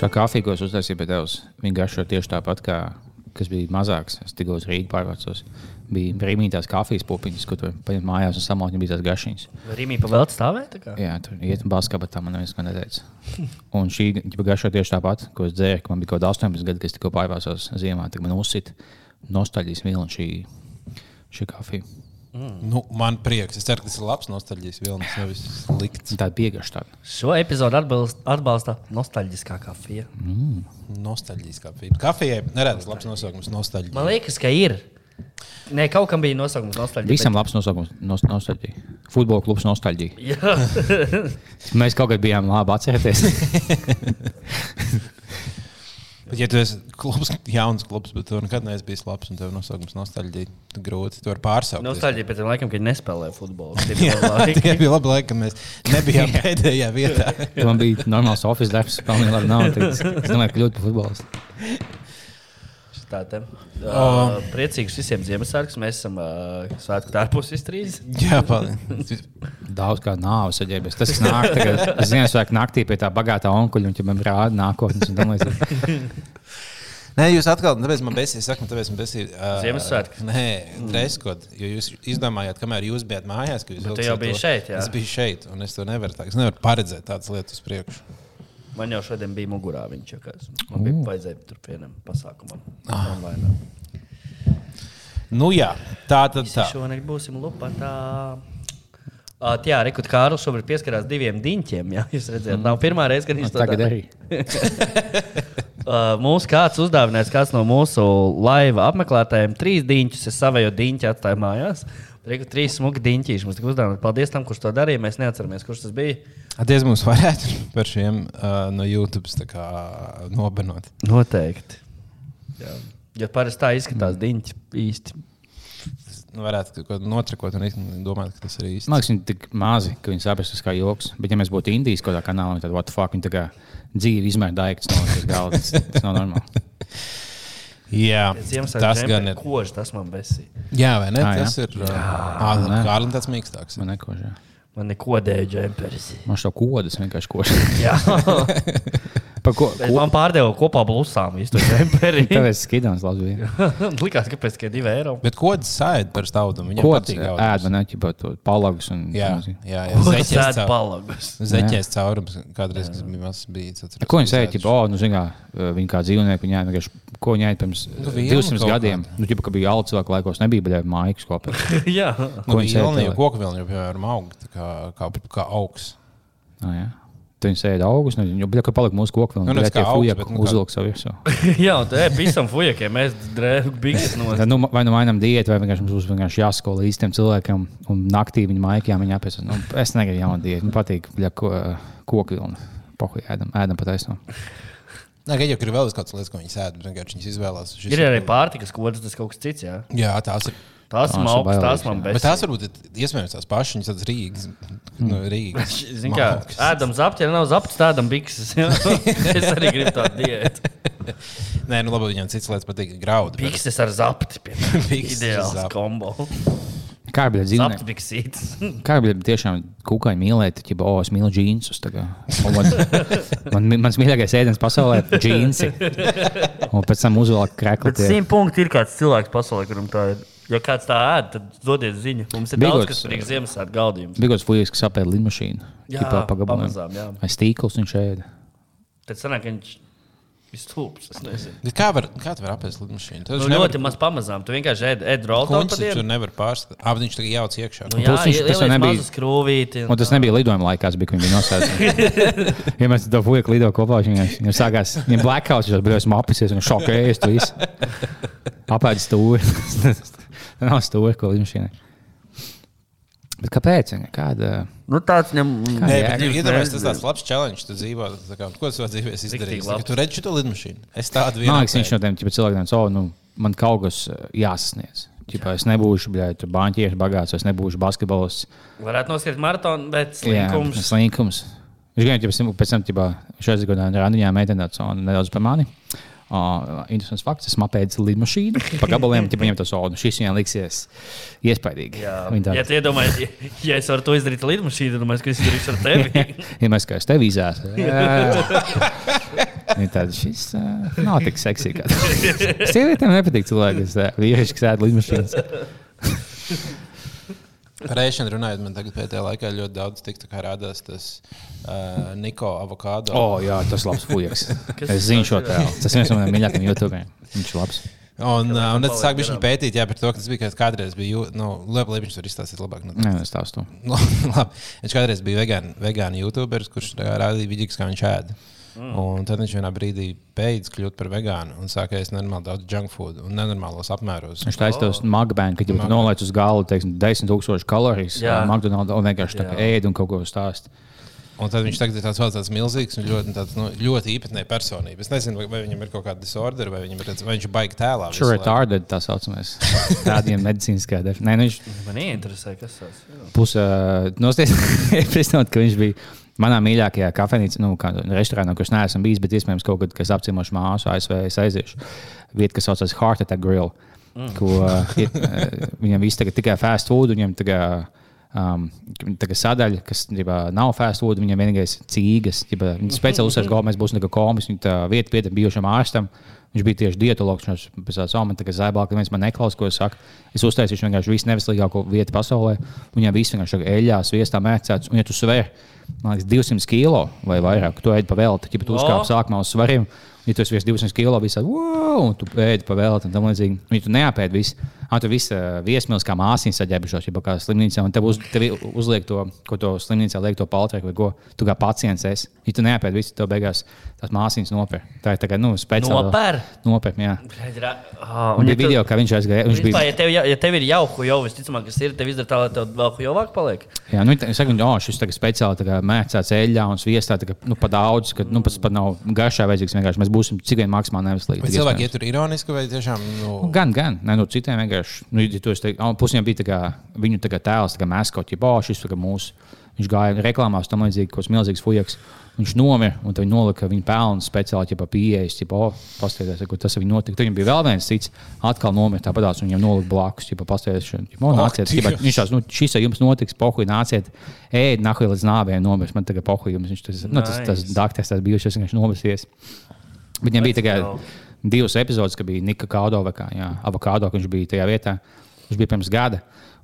Šā kafija, ko es uztaisīju pie tevis, viņa garšo tieši tāpat, kā kas bija mazāks. Es tikko uz Rīgā pārvācos. Bija brīvības kafijas pupiņas, ko tur paņemt mājās un samot, bija tās garšīgas. Rīmī pa vēl stāvēt? Jā, tur iet un balskā, bet tā man neviens neteica. Un šī garšo tieši tāpat, ko es dzēru, ka man bija kaut kāda 18 gadi, kad es tikko pārvācos ziemā. Tad man uzsita nostalģijas vilna šī, šī kafija. Mm. Nu, man prieks. Es ceru, ka tas ir labs nostalģijas vilnis, nevis slikts. Tā ir piegaša tāda. Šo epizodu atbalsta, atbalsta nostalģiskā kafija. Mm. Nostalģijas kafija. Kafijai neredzams labs nosaukums - nostalģija. Man liekas, ka ir. Nē, kaut kam bija nosaukums nostalģija. Visam bet... labs nosaukums nost - nostalģija. Futbola klubs nostalģija. Mēs kaut kad bijām labi atcerēties. Bet, ja tu esi klubs, jauns klubs, bet tu nekad neesi bijis labs un tev nosaukums nostalģija, tad grūti to pārsaukt. Nostalģija pēc tam laikam, kad nespēlēja futbolu. Tie bija labi laiki, kad mēs nebijām pēdējā vietā. Man bija normāls oficiāls darbs, pelnīja labi naudu. Es domāju, ka kļūt par te uh, priecīgs visiem Ziemassvētkus. Mēs esam uh, svētku tērpus iztrīs. Jā, paldies. Daudz kā nāves aģērbēs. Tas nāk tagad Ziemassvētku naktī pie tā bagātā onkuļa un viņam rāda nākotnes. Nē, jūs atkal, tāpēc man besīja, saka, tāpēc man besīja. Uh, Ziemassvētku. Nē, dreskot, jo jūs izdomājāt, kamēr jūs bijat mājās, ka jūs jau biji šeit, jā. Es biju šeit, un es to nevaru, tā, es nevaru paredzēt tādas lietas uz priekšu. Man jau šodien bija mugurā viņš, kas man bija vajadzēja tur vienam pasākumam. Ah. Online. Nu jā, tā tad tā. Šonakt būsim lupatā. Uh, jā, Rikut Kārlis šobrīd pieskarās diviem diņķiem. Jā, jūs redzat, mm. nav pirmā reize, kad viņš to. Tagad arī. uh, mūsu kāds uzdāvinājis, kāds no mūsu laiva apmeklētājiem, trīs diņķus. Es savējo diņķi atstāju mājās. Reiku trīs smuki diņķīši mums tika uzdāvināti. Paldies tam, kurš to darīja. Mēs neatceramies, kurš tas bija. Attiecībā mums varētu par šiem uh, no YouTube nobenot. Noteikti. Jā. Ja parasti tā izskatās mm. diņķi īsti. Nu, varētu kaut ko notrakot un domāt, ka tas ir īsti. Man liekas, viņi ir tik mazi, ka viņi saprast, tas kā joks. Bet, ja mēs būtu Indijas kaut kādā kanālā, tad what the fuck, viņi tā kā dzīvi izmēr daikts no. Tas, tas nav normāli. Jā, tas gan ir. Kož, tas man besī. Jā, vai ne? Ah, tas jā. ir. Jā, Kārlim tāds mīkstāks. Man nekož, jā. Man nekodēja džemperis. Man šo kodas vienkārši kož. Jā. Par ko? ko? Man pārdeva kopā blusām visu to džemperi. Tāpēc skidāns labi bija. Likās, ka pēc tikai 2 eiro. Bet kodas sēd par staudu. Viņam kodas ēd, man neķipa to palagus un. Jā, jā, jā. Zeķēs caur... palagus. Zeķēs caurums kādreiz, kas bija mazs bijis. Ko viņi sēd, ķipa, o, nu, zin kā, viņi kā dzīvnieki, viņi ēd ko viņi ēd pirms nu, 200 gadiem. Nu, ķipa, ka bija alts cilvēku laikos, nebija, bet mājiņas kopā. Jā. Ko viņi sēd? Koku vilni jau, piemēram, aug kā, kā, kā augs. Ah, jā. Viņi sēž augus, nu, jau bija, ka palika mūsu koku. Nu, tas kā fujak, nu, uzvilk savu virsmu. jā, tā ir visam fujakiem, mēs no. nu, vai nu mainām diētu, vai vienkārši mums būs vienkārši jāskola īstiem cilvēkiem, un naktī viņa maikajā viņa apēs. Nu, es negribu jaunu diētu, man patīk ko, koku vilni. Pohu ēdam, ēdam pataisno. Nē, ka jau ir vēl kādas lietas, ko viņi sēž, bet vienkārši viņas izvēlās. Ir arī pārtikas kodas, tas kaut kas cits. Jā, jā tās ir. Tās man augsts, tās man. Bet tās varbūt ir iespējams tās pašas, viņas tādas Rīgas. Mm. No Rīgas. Zini, kā ēdam zapti, ja nav zapti, tādam bikses. es arī gribu tādu diētu. Nē, nu labi, viņam cits lietas patīk graudu. Bikses ar zapti. Ideāls kombo. Kā bija dzīvnieki? Kā bija tiešām kukaiņi mīlēt, ja oh, es mīlu džinsus. Man, man, mans mīļākais ēdiens pasaulē ir džinsi. Un pēc tam uzvelk krekli. Simt punkti ir kāds cilvēks pasaulē, kuram tā ir. Ja kāds tā ēd, tad dodiet ziņu. Mums ir Bigots, daudz, kas priekš Ziemassvētku galdījums. Bigots Fujies, kas apēda lidmašīnu. Jā, pagabalām. Aiz tīkls viņš ēda. Tad sanāk, ka viņš Stulbs, kā var, kā var apēst lidmašīnu? Tas nu, nevar... ļoti maz pamazām. Tu vienkārši ēd, ēd rolu. Viņš tur nevar pārskatīt. Ah, viņš tagad jauc iekšā. Nu, jā, viņš, tas nebija skrūvīti. Un, un tas nebija lidojuma laikā, bija, kad viņi nosēdz. ja mēs to fuju lido kopā, viņam, viņam sākās, viņam blackouts, viņš jau esmu apisies un šokējies tu visu. Apēdis stūri. Nav stūri, ko lidmašīnai. Bet kāpēc? Kāda? Nu, tāds ņem, Nē, bet iedomājieties, tas tāds labs challenge. Tu dzīvo, kā, ko tu savā dzīvē izdarīsi? Tu redzi šo lidmašīnu. Es tādu vienkārši. Man liekas, viņš no tiem cilvēkiem oh, nu, man kaut kas eh, jāsasniedz. Ķipā, es nebūšu banķieris, bagāts, es nebūšu basketbols. Varētu noskriet maratonu, bet slinkums. Jā, slinkums. Viņš gan pēc tam, ķipā, šeit gadā randiņā meitenē nedaudz par mani. Uh, interesants fakts, es apēdu lidmašīnu pa gabaliem, ja viņam tas sodu. Šis viņam liksies iespaidīgi. Jā, tā... ja iedomājies, ja, ja es varu to izdarīt lidmašīnu, tad es izdarīšu ar tevi. ja mēs kā es tevi izēsu. Viņa tāda, šis uh, nav tik seksīgs. Sievietēm nepatīk cilvēki, kas vīrieši, kas ēd lidmašīnas. Par ēšanu runājot, man tagad pēdējā laikā ļoti daudz tiktu kā rādās tas uh, Niko avokado. O, oh, jā, tas ir labs fujiks. Kas Es zinu šo tēlu. Tas viens no maniem mīļākajiem YouTube. Viņš ir labs. Un, uh, un tad paliek sāk viņš garām. pētīt jā, par to, ka tas bija kādreiz bija. Nu, labi, labi, viņš tur izstāstīt labāk. Nu, Nē, es tās tu. Nu, labi. Viņš kādreiz bija vegāns, vegāns YouTuberis, kurš rādīja vidīgs, kā viņš ēda. Mm. Un tad viņš vienā brīdī beidz kļūt par vegānu un sāka ēst nenormāli daudz junk food un nenormālos apmēros. Viņš taisa tos magbēnu, kad jau nolaid uz galvu, teiksim, 10,000 kalorijas. Jā. McDonald's un vienkārši tā ēd un kaut ko stāst. Un tad viņš tagad ir tāds, vēl tāds milzīgs un ļoti, tāds, nu, ļoti īpatnēja personība. Es nezinu, vai, viņam ir kaut kāda disorder, vai, viņam ir, vai viņš ir baigi tēlā. visu Sure, laiku. retarded tā saucamais. Tādiem medicīniskā definitīvā. Nē, nu viņš Man ieinteresē, kas tas ir. pusē nosties, iepriecināts, ka viņš bija manā mīļākajā kafejnīcā, nu, restorānā, kurš neesmu bijis, bet iespējams kaut kad, es apciemošu māsu ASV, es aiziešu. Vieta, kas saucas Heart Attack Grill, mm. ko uh, ir, uh, viņam viss tagad tikai fast food, viņam tagad, um, sadaļa, kas ģibā, nav fast food, viņam vienīgais ir cīgas. ģibā, Viņi speciāli uzsver, ka mēs būsim tā kā komis, viņa tā vieta pietiek bijušam ārstam. Viņš bija tieši dietologs. Viņš pēc tam savu man tagad zēbāk, ka viens man neklausās, ko es saku. Es uztaisīšu vienkārši visu neveselīgāko vietu pasaulē. Viņam viss vienkārši ir eļļās, viestā mēcēts. Un, ja tu sver, man liekas, 200 kilo vai vairāk, tu ēd pa velti, ja tu uzkāp sākumā uz svariem. Ja tu esi virs 200 kilo, visā, wow, un tu ēdi pa velti, un tam līdzīgi. Ja tu neapēdi visu, ah, tu visu uh, viesmīlis kā māsīņas saģēbušos, ja kā slimnīcā, un tev, uz, tev uzliek to, ko to slimnīcā liek to paltreku vai ko, tu kā pacients esi. Ja tu neapēdi visu, tev beigās tās māsīņas nopēr. Tā ir kā, nu, speciāli. Nopēr? Nopēr, jā. Ah, Un bija video, kā viņš aizgāja. Viņš bija, ja tev, ja, ja tev ir jau visticamāk, kas ir, tev izdara tā, lai tev vēl jauka paliek. jā, nu, es saku, oh, šis tagad speciāli mēcāts eļļā un sviestā, tā kā, nu, pa daudz, ka, nu, pats pat nav garšā vajadzīgs vienkārši. Mēs būsim cik vien maksimāli neveselīgi. Bet cik cilvēki ir tur ironiski vai tiešām. Nu, Nu, Gan, gan. Nē, no citiem vienkārši. Nu, ja tu esi te- oh, Pusēm bija kā, viņu kā tēls, kā maskoti, ja oh, šis kā mūsu. Viņš gāja reklāmās, tam līdzīgi, kaut kas milzīgs fujaks. Viņš nomira, un viņi nolika viņa pelnu speciāli, ja pieejas, ja oh, paskatās, ko tas viņam notika. Tad viņam bija vēl viens cits, atkal nomira tāpat, un viņam nolika blakus, ja paskatās, oh, nāciet. Ķipa, Viņš tās, nu, šis ar jums notiks, pohuj, nāciet, ēd, nahuj līdz nāvei nomirs. Man tagad pohuj, jums viņš tas, nu, tas, tas Nice. dakteris, tas bijušais, viņš nomirsies. Bet viņam bija tikai jauki. Divas epizodes, kad bija Nika Kaudo vai kā, jā, avokado, ka viņš bija tajā vietā. Viņš bija pirms gada.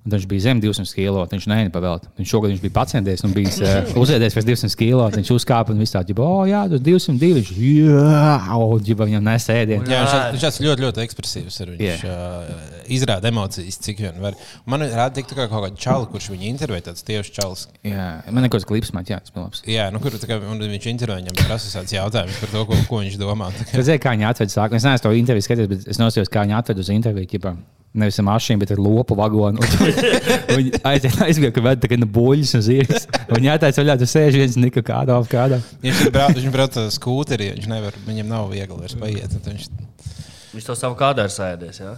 Un viņš bija zem 200 kg. Viņš nevienu pavēlēt. Viņš šogad viņš bija pacienties un bija uh, uzēdies pēc 200 kg. Viņš uzkāpa un viss tāds, oh, jā, tas 202. Viņš ģiba viņam nesēdies. Jā, viņš tāds- ļoti, ļoti ekspresīvs. ir. Viņš Jā. uh, izrāda emocijas, cik vien var. Man rāda, ka kaut kāda čala, kurš viņu intervijā, tāds tieši čalis. Jā, man ir kaut kāds klips, man jā, tas bija labs. Jā, nu, kur tā kā, viņš intervijā viņam prasa tāds jautājums par to, ko, ko viņš domā. Kā- redzēju, kā viņi atveda sākumā. Es neesmu to interviju skatījies, bet es nosījos, kā viņi atveda uz interviju. Ķipa. Nevis ar mašīnu, bet ar lopu vagonu. Viņi aiziet, aizgāja, ka tikai no buļļas un zirgas. Un Viņi atteica, ka tur sēž viens nika kādā ap kādā. Viņš ir brauc, viņš brauc ar skūteri, viņš nevar, viņam nav viegli vairs paiet. Viņš, Viņš to savu kādā ir sēdies. Ja?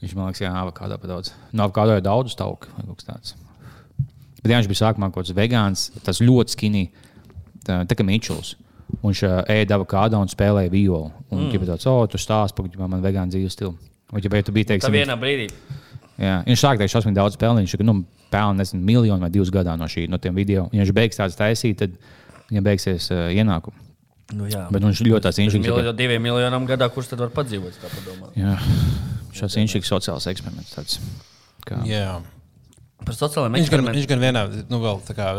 Viņš man liekas, jā, avokādā pa daudz. No avokādā ir daudz tauku vai kaut kas tāds. Bet jā, viņš bija sākumā kaut kāds vegāns, tas ļoti skinī, tā, tā kā Mičels. Un viņš ēda avokādu un spēlēja violu. Un viņš mm. tāds, oh, tu stāsti par viņu, man vegānu dzīves stilu. Vai ja tu biji, Tā teiksim, vienā brīdī. Jā, viņš sāk teikt, šausmīgi daudz pelnīt. Viņš nu, pelna nezinu, miljonu vai divus gadā no šī no tiem video. Ja viņš beigs tādas taisīt, tad viņam beigsies uh, ienākumi. Nu, jā. Bet nu, viņš ļoti tāds inžīgs. Miljo, diviem miljoniem gadā, kurš tad var padzīvot? tā šāds inžīgs sociāls eksperiments. Tāds, kā, jā. Par sociālajiem Viņš gan, eksperimentiem. viņš gan vienā, nu, vēl tā kā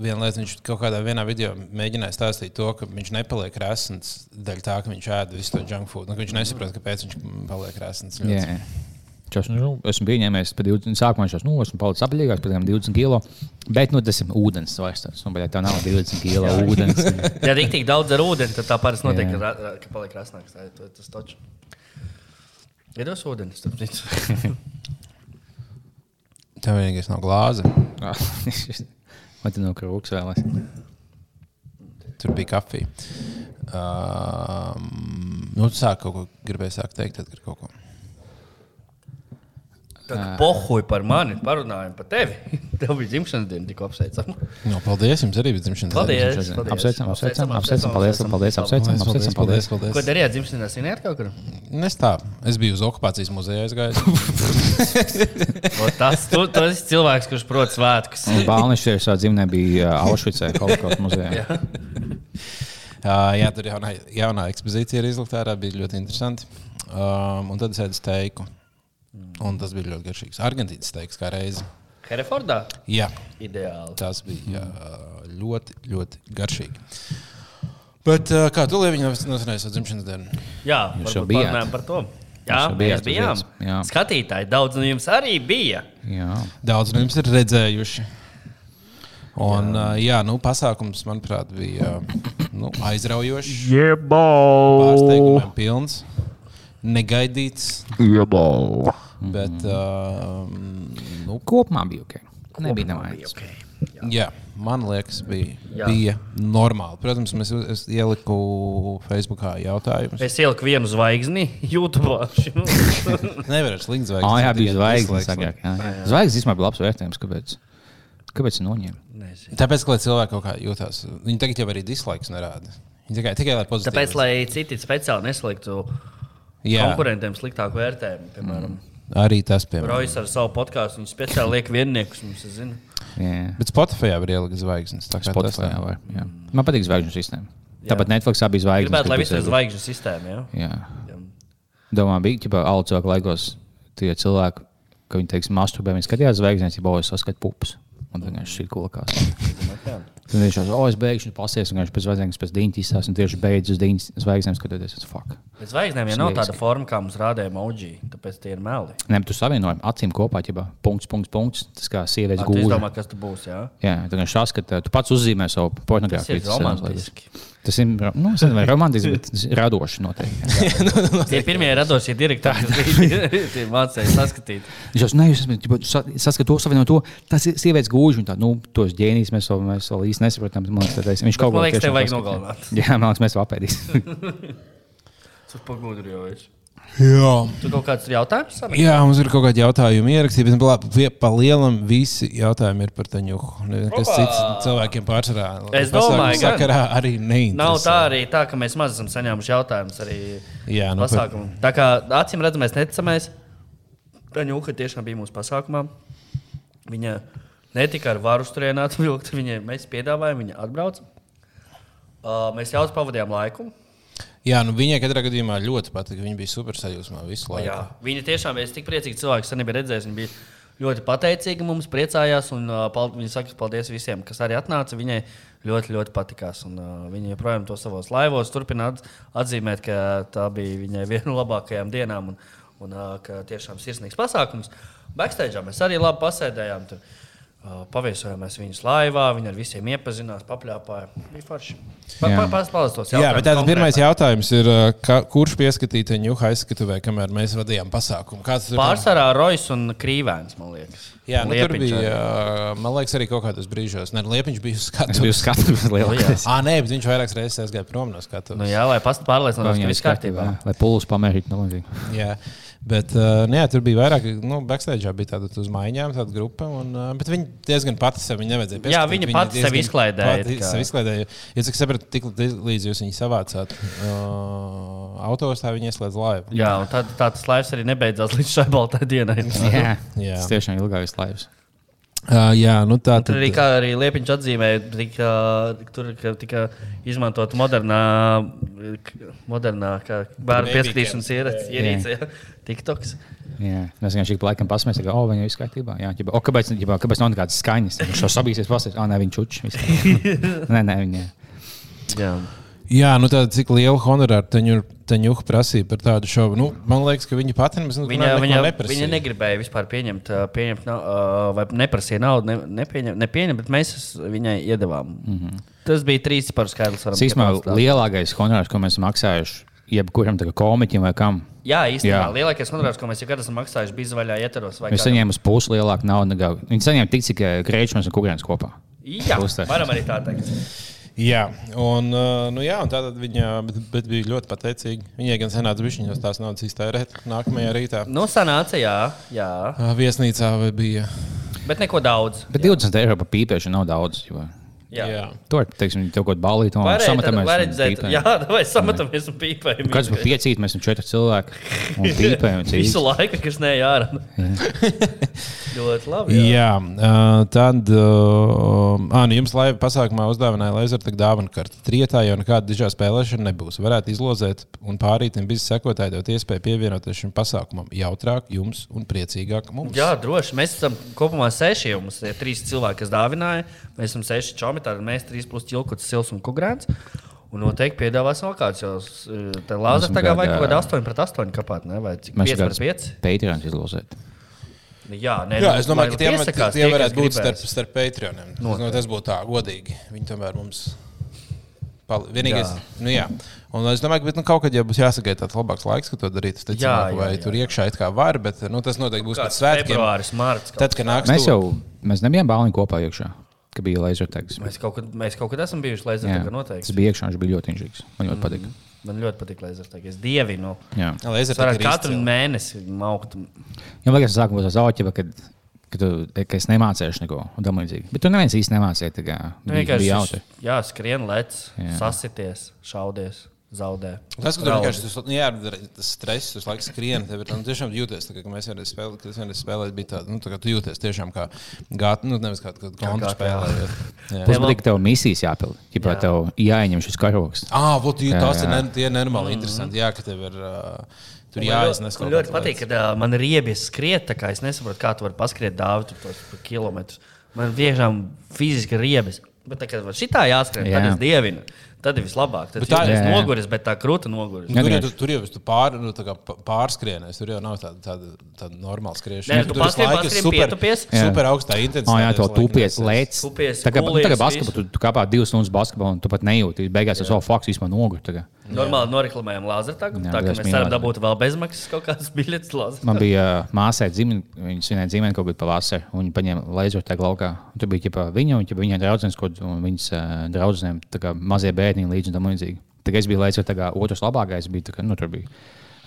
viena lieta, viņš kaut kādā vienā video mēģināja stāstīt to, ka viņš nepaliek resns dēļ tā, ka viņš ēd visu to junk food. Nu, ka viņš nesaprot, kāpēc viņš paliek jā, jā. Čas, nu, esmu pieņēmies par 20, sākumā viņš nu, esmu palicis apaļīgāks par tiem 20 kg. Bet nu, tas ir ūdens vairs. tāds, Nu, tā nav 20 kg ūdens. Ja ir tik daudz ar ūdeni, tad tā parasti notiek, ka, ka paliek krasnāks. Tā ir tas taču. Ir dos ūdeni, starp citu. Tev vienīgais nav glāze. Vai tu no krūks vēlaties? Tur bija kafija. Um, nu, tu sāki kaut ko gribēji sākt teikt, tad kaut ko. Tā kā pohuj par mani, parunājam par tevi. Tev bija dzimšanas diena, tik apsveicama. No, paldies jums arī bija dzimšanas diena. paldies. Apsveicam, apsveicam, apsveicam, paldies, paldies, apsveicam, apsveicam, paldies, paldies. Ko darījāt dzimšanas dienā? kaut kur? Es tā, es biju uz okupācijas muzeja aizgājis. O, Tas tu, tu esi cilvēks, kurš prot svētkus. Bāliņš jau savā dzimtenē bija Aušvicē, Holokaust muzejā. Uh, jā, tur jaunā, jaunā ekspozīcija ir izlikta ārā, bija ļoti interesanti. Um, un tad es ēdu steiku. Un tas bija ļoti garšīgs. Argentīnas steiks kā reizi. Herefordā? Jā, Ideāli. tas bija jā, ļoti, ļoti garšīgi. Bet kā tu lievi nosinājis savu dzimšanas dienu? Jā, Jūs jau parunājam par to. Jā, mēs bijām. jā. Skatītāji, daudz no jums arī bija. Jā. Daudz no jums ir redzējuši. Un, jā, uh, jā nu, pasākums, manuprāt, bija nu, aizraujošs. Pārsteigumiem pilns, negaidīts. Bet, uh, nu, Kopumā bija ok. Nebija nevajag. Okay. jā, man liekas, bija, Jā. bija normāli. Protams, mēs, es ieliku Facebookā jautājumus. Es ieliku vienu zvaigzni YouTube. Nevaru slikt zvaigznes. Ah, jā, bija zvaigznes. jā. Zvaigznes īstenībā bija labs vērtējums. Kāpēc? Kāpēc noņēma? Tāpēc, ka lai cilvēki kaut kā jutās, viņi tagad jau arī dislikes nerāda. Viņi tikai, tikai lai pozitīvi. Tāpēc, lai citi speciāli nesliktu Jā, konkurentiem sliktāku vērtējumu, piemēram, arī tas, piemēram. Rojas ar savu podkāstu, viņš speciāli liek vienniekus mums, es zinu. Jā. Bet Spotify var ielikt zvaigznes. tā kā tas Spotify tā. jā, var. Jā. Man patīk zvaigžņu sistēma. Jā. Tāpat Netflixā bija zvaigznes. Gribētu, lai viss ir zvaigžņu sistēma. Ja? Jā. Jā. Domā, bija ģipā, alu cilvēku laikos tie cilvēki, ka viņi, teiksim, masturbē, viņi skatījās zvaigznes, ja bojas saskat pupus. Un tad viņš šī kulakās. Tad viņš jau, oh, es beigšu pasies, un viņš pēc zvaigznes pēc diņķis izsās, un tieši beidz uz diņas zvaigznēm skatoties. Es, fuck. Bet zvaigznēm jau nav tāda forma, kā mums rādīja emoji, tāpēc tie ir meli. Nē, tu savienoji acīm kopā, ja punkts, punkts, punkts. Tas kā sievietes Tu gūža. izdomā, kas tu būsi. Jā? Jā, tad viņš saskata, tu pats uzzīmē savu Tas pornogrāfiju. ir romantiski. Tas ir, nu, es nezinu, romantiski, bet tas ir radoši noteikti. jā. Tie pirmie radošie direktori, kas bija tie mācīja saskatīt. Viņš jau nē, jūs esat saskatījis to savienot to. Tas ir sievietes gūži, un tā, nu, tos ģēnijus mēs vēl, mēs vēl īsti nesaprotam. Man liekas, tad es- viņš kaut ko liekas, tev vajag nogalināt. Jā, man liekas, mēs apēdīsim. Tas pagudrojas. Jā. Tu kaut kāds jautājums? Sara? Jā, mums ir kaut kādi jautājumi ierakstīti, bet pa- lielam visi jautājumi ir par taņuhu. Kas cits cilvēkiem pārsvarā? Es pasākumu domāju, gan. sakarā arī neinteresē. Nav tā arī tā, ka mēs maz esam saņēmuši jautājumus arī Jā, nu, par, pasākumā. Tā kā acīm redzamais, neticamies. Taņuka tiešām bija mūsu pasākumā. Viņa ne tikai ar varu strēnāt, vilkt, viņa, mēs piedāvājām, viņa atbrauca. Uh, mēs jau pavadījām laiku. jā, nu viņai katrā gadījumā ļoti patika. Viņa bija super sajūsmā visu laiku. Jā, viņa tiešām ir tik priecīga cilvēka. Es nebiju redzējis, viņa bija ļoti pateicīga mums, priecājās. Un, uh, viņa saka, paldies visiem, kas arī atnāca. Viņai ļoti, ļoti patikās. Un, uh, viņa joprojām to savos laivos turpina at, atzīmēt, ka tā bija viņai viena no labākajām dienām. Un, un uh, ka tiešām sirsnīgs pasākums. Backstage mēs arī labi pasēdējām. Tur, Paviesojāmies viņas laivā, viņa ar visiem iepazinās, papļāpāja. Bija forši. Jā. Pastāstiet tos Jā, bet tāds pirmais jautājums ir, uh, ka, kurš pieskatīja Ņūha aizskatuvē, kamēr mēs vadījām pasākumu? Kāds tur Pārsvarā Rojas un Krīvēns, man liekas. Jā, nu, tur bija, arī. uh, man liekas, arī kaut kādos brīžos. Nē, Liepiņš bija uz Es skatu. biju skatījis lielākais. Ah, nē, bet viņš vairākas reizes aizgāja prom no skatuves. Nu, jā, lai past- pārliecinātos, ka viss kārtībā. Lai pulus pamērītu, nu. Jā, bet uh, jā, tur bija vairāk, nu, backstage bija tāda uz maiņām, tāda grupa. Un, uh, bet viņi diezgan pati sev viņa nevajadzēja. Jā, pieskatīt, viņa pati sevi izklaidēja, Pati kā. sevi izklaidēja. Ja cik sapratu, tik līdz jūs viņu savācāt uh, autos, tā viņi ieslēdz laivu. Jā, un tā, tā tas laivs arī nebeidzās līdz šai baltai dienai. Jā, Jā. tas tiešām ir ilgākais laivs. Uh, jā, nu tā Tur arī, kā arī Liepiņš atzīmēja, tika, tur ka tika izmantot modernā, modernā kā bērnu pieskatīšanas ierīce. TikToks. Jā, mēs vienkārši pa laikam pasmējamies, ka, oh, viņa ir izskaidrībā. Jā, ģiba, o, kāpēc, ģiba, kāpēc nav nekādas skaņas? Viņš jau sabīsies pasakot, ah, nē, viņš čuč. viss kārtībā. nē, nē, viņa. Jā. Jā, nu tā, cik liela honorāra Taņuha prasīja par tādu šovu. Nu, man liekas, ka viņa pati nemaz nu, Viņa, viņa, neprasīja. viņa negribēja vispār pieņemt, pieņemt ā, vai neprasīja naudu, ne, nepieņem, nepieņem, bet mēs viņai iedavām. Mm -hmm. Tas bija trīs par skaidrs. varam Tas īstenībā piebilst. lielākais honorārs, ko mēs maksājuši jebkuram tā komiķim vai kam. Jā, īstenībā Jā. lielākais honorārs, ko mēs jebkad esam maksājuši, bija zvaigžā ieteros. vai Viņi saņēma uz pusi lielāku naudu. nekā- Viņi saņēma tik, cik grēčmēs un kukurēns kopā. Jā, Pusi. varam arī tā teikt. Jā, un, uh, nu, jā, un tātad viņa bet, bet bija ļoti pateicīga. Viņai gan senāts bija viņas tās naudas iztērēt nākamajā rītā. Nu, sanāca, jā, jā. Viesnīcā vai bija. bet neko daudz. Bet 20 eiro par pīpēšanu nav daudz. Jo Jā. Jā. Tur, teiksim, kaut kāda balīta, tad- sametamies. redzēt. Jā, vai samatamies un pīpējam. Kāds bija piecīt, mēs esam četri cilvēki. Un pīpējam, un Visu laiku, kas ne ārā. Ļoti labi. Jā. Jā, uh, tad uh, ah, nu jums laiva pasākumā uzdāvināja laserta dāvanu karti. Trietā jau nekāda dižā spēlēšana nebūs. Varētu izlozēt un pārītiem biznesa sekotāji dot iespēju pievienoties šim pasākumam. Jautrāk jums un priecīgāk mums. Jā, droši. Mēs esam kopumā seši. jau Mums ir trīs cilvēki, kas dāvināja. Mēs esam seši čomi. Tad mēs trīs plus ķilkuts, sils un kukurēns. Un noteikti piedāvāsim vēl kāds. Jo tā Mums tagad vajag kaut kādu 8 pret 8 kapāt. Ne? Vai cik? Mēs 5 pret 5? Patreons izlozēt. Jā, nē, Jā, nu, es domāju, ka tie, piesakās tie tie, varētu būt gribēs. starp, starp Patreoniem. Es domāju, tas būtu tā godīgi. Viņi tomēr mums. Pal... Vienīgais, Jā. nu, jā. Un es domāju, ka bet, nu, kaut kad jau būs jāsagaida tāds labāks laiks, kad to darīt. Es teicu, Jā, jā, jā, vai jā. tur iekšā it kā var, bet nu, tas noteikti būs pēc svētkiem. Februāris, marts. Tad, kad nāks Mēs jau mēs nebijām bāliņi kopā iekšā, kad bija lasertags. Mēs kaut, kad, mēs kaut kad esam bijuši tā noteikti. tas bija iekšā, viņš bija ļoti inžīgs. Man ļoti patika. Man ļoti patīk laizerā. Es dievinu. Jā. Lasertag ir katru izcili. mēnesi maukt. Jā, liekas, tas sākumā tas auķis, kad, kad, tu, ka es nemācīju neko un tam līdzīgi. Bet tu neviens īsti nemācīji. Tā kā Nu, vienkārši bija jautri. Jā, skrien, lec, Jā. sasities, šaudies, zaudē. Tas, ka tur vienkārši tas, nu, jā, tas stress, tas laiks skrien, tev ir nu, tiešām jūties, tā, ka mēs vienreiz spēlējām, kad es vienreiz spēlēju, bija tāda, nu, tā kā tu jūties tiešām kā gāt, nu, nevis kā kontra. Jā. Plus, Tev- misijas jāpild. Ja Jā. tev jāieņem šis karoks. Ah, būt, Jā, tas ir jā. ne, tie nenormāli interesanti, jā, ka tev ir, uh, tur jāiznes Man ļoti patīk, ka ā, man ir riebies skriet, tā kā es nesaprotu, kā tu vari paskriet dāvāt tos pa kilometrus. Man tiešām fiziski ir riebis. Bet tā kā šitā jāskrien, jā. tad es dievinu. Tad ir vislabāk. Tad tā- ir noguris, bet tā krūta noguris. Nu, tur, jau, Vienkārši. tu- tur jau tu pār, nu, kā pārskrienēs, tur jau nav tāda, tāda, tāda normāla skriešana. Nē, tu tur visu paskrien, laiku ir paskrien, super, super augstā Oh, intensitātē. jā, to tupies, lēc. Kā nu, tagad basketbolu, tu, tu kāpā divas stundas basketbolu, un tu pat nejūti. Beigās tas jau faks vispār nogur. tagad. Normāli noreklamējam lāzeru. Tā, Jā, tā es mēs varam mīlu dabūt vēl bezmaksas kaut kādas biļetes lāzeru. Man bija uh, māsai dzimta, viņa svinēja dzimta kaut kādā pavasarī, un viņa paņēma laser tajā laukā. Un Tur bija ķipa, viņa un draudzenes, kaut kāda, un viņas uh, draudzenēm tā kā mazie bērni līdzi un tam līdzīgi. Tagad es biju tā kā otrs labākais bija, kā, nu, tur bija.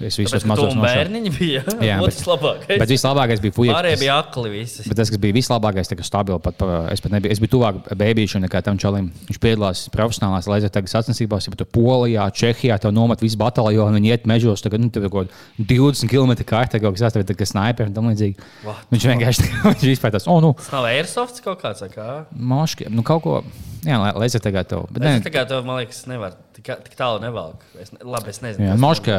Es visus Tas mazos bērniņi bija. Jā, tas labākais. Bet vislabākais bija fuja. Pārējie bija akli visi. Bet tas, kas bija vislabākais, tas bija stabils. Pat, pa- es, pat nebiju, es biju tuvāk bērnam nekā tam čalim. Viņš piedalās profesionālās laizertagas sacensībās, ja tur Polijā, Čehijā, tev nomet visu bataljonu, viņi iet mežos, tagad nu, ir kaut kāda 20 km kārta, kaut kas tāds, kā sniper un tam līdzīgi. Vā. Viņš vienkārši viņš vispār tas, oh, nu, Tas nav airsoft kaut kāds. Kā? moški, nu kaut ko, jā, tev. Bet, Es ne, tikai to, man liekas, nevaru tik, tik tālu nevelku. Es, ne- labi, es nezinu. jā, kas moška,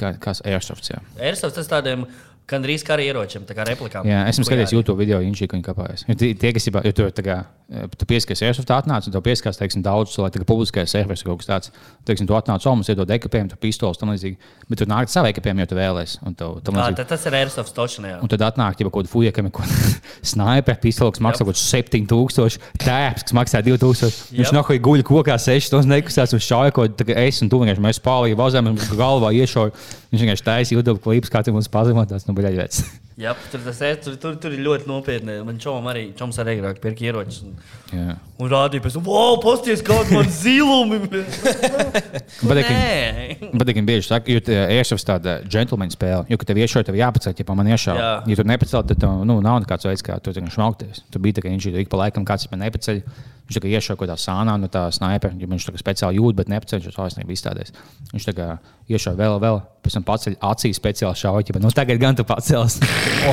kā, kāds airsofts, jā. tam- Airsoft tas tādiem gandrīz kā ieročiem, tā kā replikām. Jā, esmu skatījies. YouTube video, viņš ir kāpājis. Tie, kas jo tur tā kā, eh, tu pieskaries airsoft atnāc, un tev pieskās, teiksim, daudz tā kā publiskais serveris vai kaut kas tāds. Teiksim, tu atnāc, o, mums iedod ekipējumu, tu pistoles, tam līdzīgi. Bet tu nāk savu ekipējumu, jo tu vēlēsies. Un, tev, tam Tā, līdzīgi. tad tas ir airsoft točnē. Un tad atnāk jau kaut kāda fuja, kam ir kaut kāda sniper pistole, kas maksā kaut kāds 7000, tēps, kas maksā 2000. Viņš nāk, guļ kokā 6 stundas, nekustās un šauja kaut ko, es un tu vienkārši mēs pāri vazām, mums galvā iešauja. Viņš vienkārši taisa YouTube klipus, kā tu mums pazemotās, nu, bļaļ, Jā, tur, tas, tur, tur, tur ir ļoti nopietni. Man čomam arī, čoms arī agrāk pirka ieročus. Un, Jā. un rādīja, pēc tam, wow, pasties, kāda man zilumi! Bet, viņi bieži saka, ka iešaujas tāda džentlmeņa spēle. Jo, kad tev iešauja, tev jāpacēl, ja man iešauja. Jā. Ja tu nepacēl, tad tev nu, nav nekāds veids, kā tu šmaukties. Tu biji tā, ka viņš ir ik pa laikam kāds man nepaceļ. Viņš tā kā iešauja kaut kādā sānā no tā sniper, ja viņš tā kā speciāli jūt, bet to aizsniegt izstādēs. Viņš tā kā iešauja vēl, vēl, pēc tam paceļ acīs speciāli šauja, ja nu, tagad gan tu pacels.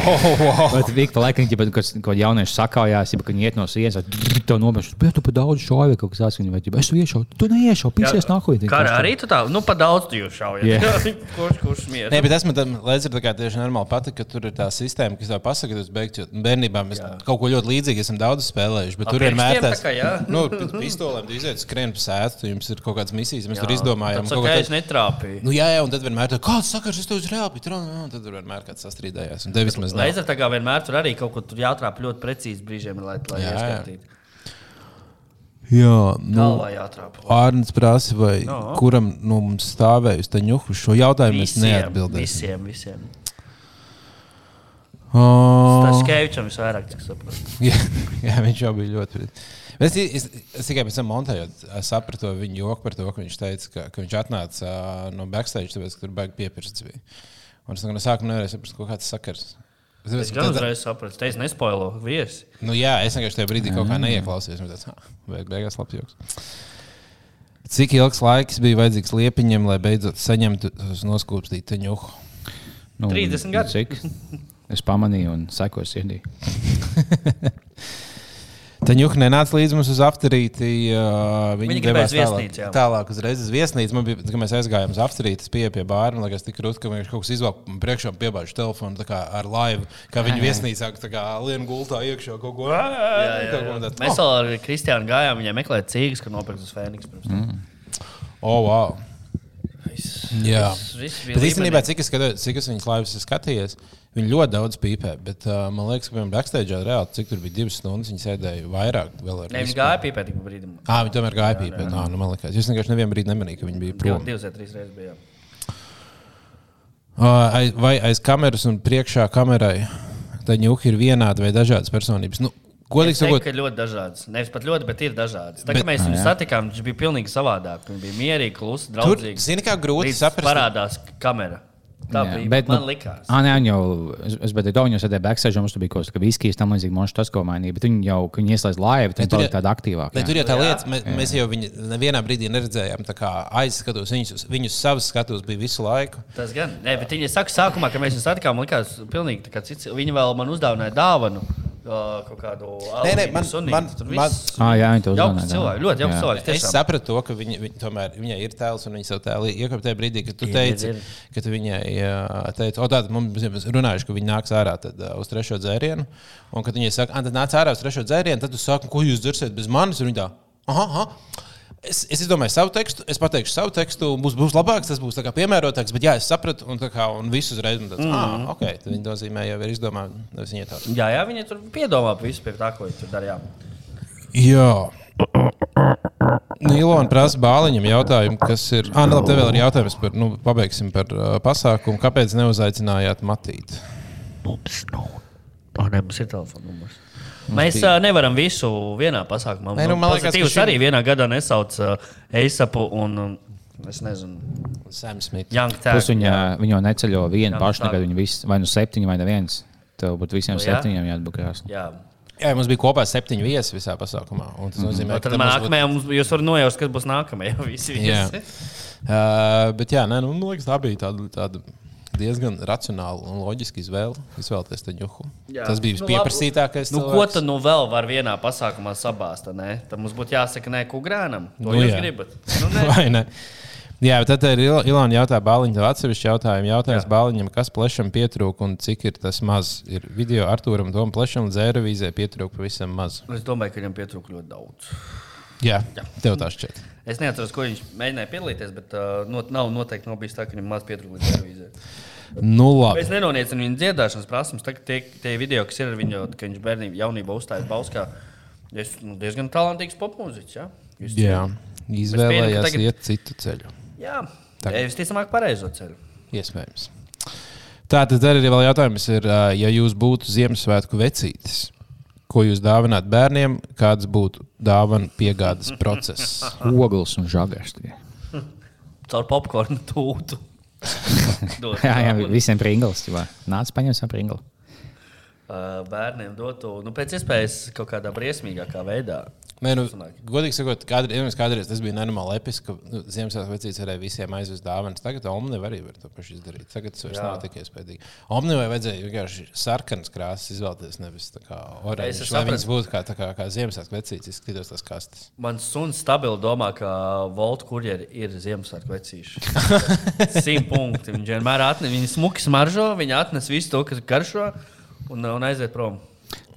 Bet ik pa laikam, ja kaut kāds jaunieši sakājās, ja viņi iet no sienas, tad to nobežas, bet tu pa daudz šauji vai kaut kas tāds. Viņi vai, es tu iešauju, tu neiešauju, pīsies nākotnē. kā arī tu tā, nu, pa daudz tu šaujat. Jā. kurš, kurš mieras? Nē, bet tas man liekas, ka tieši normāli patīk, ka tur ir tā sistēma, kas tev pasaka, ka tas beigts. jo Bērnībā mēs jā. kaut ko ļoti līdzīgu esam daudz spēlējuši. Bet Ar tur tā kā, jā? nu, pēc pistolēm, iziet skrien pa sētu, jums ir kaut kādas misijas, mēs jā. tur izdomājām. Tas kaut tādu. es netrāpīju. Nu, jā, jā, un tad vienmēr tā, kāds sakars, es tev uz reāli pitu, un tad tur vienmēr kāds sastrīdējās. Un tev vismaz nav. Laser tā kā vienmēr tur arī kaut kur tur jātrāp ļoti precīzi brīžiem, lai, lai Jā, jā. ieskatītu. Jā, nu. Ārnēs prasa, vai Jā. kuram no mums stāvējusi tā ņuhu. Šo jautājumu es Visiem, neatbildēšu. visiem, visiem. Oh. Tas Kevičam visvairāk, cik saprotu. Jā, jā, viņš jau bija ļoti. pret- Es, es, es tikai pēc tam montējot, es sapratu viņa joku par to, ka viņš teica, ka, ka viņš atnāca ā, no backstage, tāpēc, ka tur baigi piepirsts bija. Un es no sākuma nevarēju saprast, ko kāds sakars. Es gan uzreiz sapratu, ka es nespoilu viesi. Nu, jā, es vienkārši tajā brīdī kaut kā neieklausījos. un tāds, "Ah, Beig, beigās labs joks. Cik ilgs laiks bija vajadzīgs liepiņam, lai beidzot saņemtu noskūpstītu ņuhu? Nu, 30 gadi. Cik? Es pamanīju un sekoju sirdī. Tā ņuka nenāca līdz mums uz aptarīti. Uh, Viņi gribēja devās uz viesnīcu. Tālāk, tālāk uzreiz uz viesnīcu. Man bija, kad mēs aizgājām uz aptarīti, es pieeju pie bāra. Man liekas, tik rūti, ka viņš kaut kas izvelk man priekšā un piebāž telefonu kā ar laivu. Kā viņi viesnīcā kā lien gultā iekšā kaut ko. Jā, jā, jā. Mēs vēl ar Kristiānu gājām, viņai meklējām cīgas, ka nopirkt uz Fēniks. Mm. Oh, wow. Jā. Viss bija Bet īstenībā, cik es, skatos, cik es viņas laivas esmu skatījies, viņi ļoti daudz pīpē. Bet uh, man liekas, ka viņam backstage reāli, cik tur bija divas stundas, viņi sēdēja vairāk. Vēl ar Ne, visu. Viņi gāja pīpēt tik brīdim. Ā, viņi tomēr gāja pīpēt. Nā, nu, man liekas, es vienkārši nevienu brīdi nemanīju, ka viņi bija prom. Divas vai trīs reizes bija. jā. Uh, aiz- vai aiz kameras un priekšā kamerai tā ņūka ir vienāda vai dažādas personības? Nu, godīgi sakot, ka ļoti dažādas. Nevis pat ļoti, bet ir dažādas. Tā Bet- kā mēs viņu satikām, viņš bija pilnīgi savādāk. Viņš bija mierīgs, kluss, tur draudzīgs. zini, kā grūti saprast. Parādās kamera. Tā Jā, bija. bet, man nu, likās. Ah, nē, jau, es, es bet to viņu sēdēju backstage, mums tur bija kaut kas tāds, viskijas tam līdzīgi, man tas, ko mainīja. Bet viņi jau, viņi ieslēdz laivu, tad tur ir- bija tādi aktīvāki. Ne, jā. tur jau tā Jā. lieta, mēs, mēs jau viņu nevienā brīdī neredzējām. tā kā Aizskatos viņus, viņus savus skatus bija visu laiku. Tas gan. Nē, bet viņi saka, sākumā, kad mēs viņu satikām, man likās, pilnīgi tā kā cits. Viņi vēl man uzdāvināja dāvanu. Kaut kādu Ah, cilvēki, ļoti jauks cilvēks. Es sapratu to, ka viņa, viņa, tomēr, viņai ir tēls un viņa savu tēlu iekāpa tajā brīdī, kad tu Ir, teici, ir, ka tu viņai teici, o, tātad mums runājuši, ka viņi nāks ārā tad, uz trešo dzērienu. Un kad viņi saka, "Ā, tad nāc ārā uz trešo dzērienu, tad tu saki, ko jūs dzersiet bez manis. Aha, aha. Es, es izdomāju savu tekstu, es pateikšu savu tekstu, būs, būs labāks, tas būs tā kā piemērotāks, bet jā, es sapratu, un, kā, un viss uzreiz tāds, mm ah, ok, tad viņi nozīmē jau ir izdomāti, nevis viņi tā. Jā, jā, viņi tur piedomā visu pie tā, ko viņi tur darīja. Jā. Ilona prasa bāliņam jautājumu, kas ir. Ah, labi, tev vēl ir jautājums par, nu, pabeigsim par uh, pasākumu. Kāpēc neuzaicinājāt Matīti? Mums nav. Oh, ne, mums ir telefona numurs. Mēs uh, nevaram visu vienā pasākumā. Nē, nu, man liekas, ka Pozitīvs šim- arī vienā gadā nesauc uh, Eisapu un, um, es nezinu, Sam Smith. Young Plus Tag. viņa, viņa jau neceļo vienu Jā, pašu, tagad viņi visi, vai nu septiņi, vai neviens. Tev būtu visiem Nu, jā. septiņiem krāsām. Jā. Jā, mums bija kopā septiņi viesi visā pasākumā. un Tas nozīmē, Nu, ka būtu- nākamajā mums, jūs varat nojaust, kas būs nākamajā. Visi Jā. viesi. Uh, bet jā, nē, nu, man liekas, tā bija tāda, tāda diezgan racionāla un loģiska izvēle. Izvēlēties to ņuhu. Jā. Tas bija Nu, vispieprasītākais. Nu, ko tad nu vēl var vienā pasākumā sabāzt? ne? Tad mums būtu jāsaka, nē, kukurēnam. To Nu, jūs jā. gribat. Nu, nē. Vai ne? Jā, bet tad ir Il- Ilona jautā Bāliņam, atsevišķi jautājumu. Jautājums Jā. Bāliņam, kas plešam pietrūka un cik ir tas maz? Ir video Artūram, Tomam plešam, Zēravīzē pietrūka pavisam maz. Es domāju, ka viņam pietrūka ļoti daudz. Jā, tev tā šķiet. Es neatceros, ko viņš mēģināja piedalīties, bet uh, not, nav noteikti nav bijis tā, ka viņam maz pietrūka līdz televīzijai. Nu, labi. Es nenoniecinu viņa dziedāšanas prasības. Tagad tie, tie video, kas ir ar viņu, kad viņš bērnībā, jaunībā uzstājās Bauskā, es nu, diezgan talantīgs popmūziķis. Ja? Jūs Jā, izvēlējās ka tagad- iet citu ceļu. Jā, Tagad. ja visticamāk, pareizo ceļu. Iespējams. Tā tad arī vēl jautājums ir, ja jūs būtu Ziemassvētku vecītis, ko jūs dāvināt bērniem, kāds būtu dāvana piegādes process? Ogles un žagars. Caur popkornu tūtu. Dot Jā, jā, visiem pringles. Nāc, paņem savu pringlu. Uh, bērniem dotu nu, pēc iespējas kaut kādā briesmīgākā veidā. Nē, nu, godīgi sakot, kādreiz, kādreiz tas bija nenormāli episki, ka nu, Ziemassvētku vecītis varēja visiem aizvest dāvanas. Tagad Omni arī var to pašu izdarīt. Tagad tas vairs Jā. nav tik iespējams. Omni vai vajadzēja vienkārši sarkanas krāsas izvēlēties, nevis oranžas. Lai viņas būtu kā, kā, kā Ziemassvētku vecītis, izskatītos tas kastes. Mans suns stabili domā, ka Volta kurjeri ir Ziemassvētku vecīši. Simt punkti. Viņš vienmēr atnes, viņa smuki smaržo, viņa atnes visu to, kas garšo, un, un aiziet prom.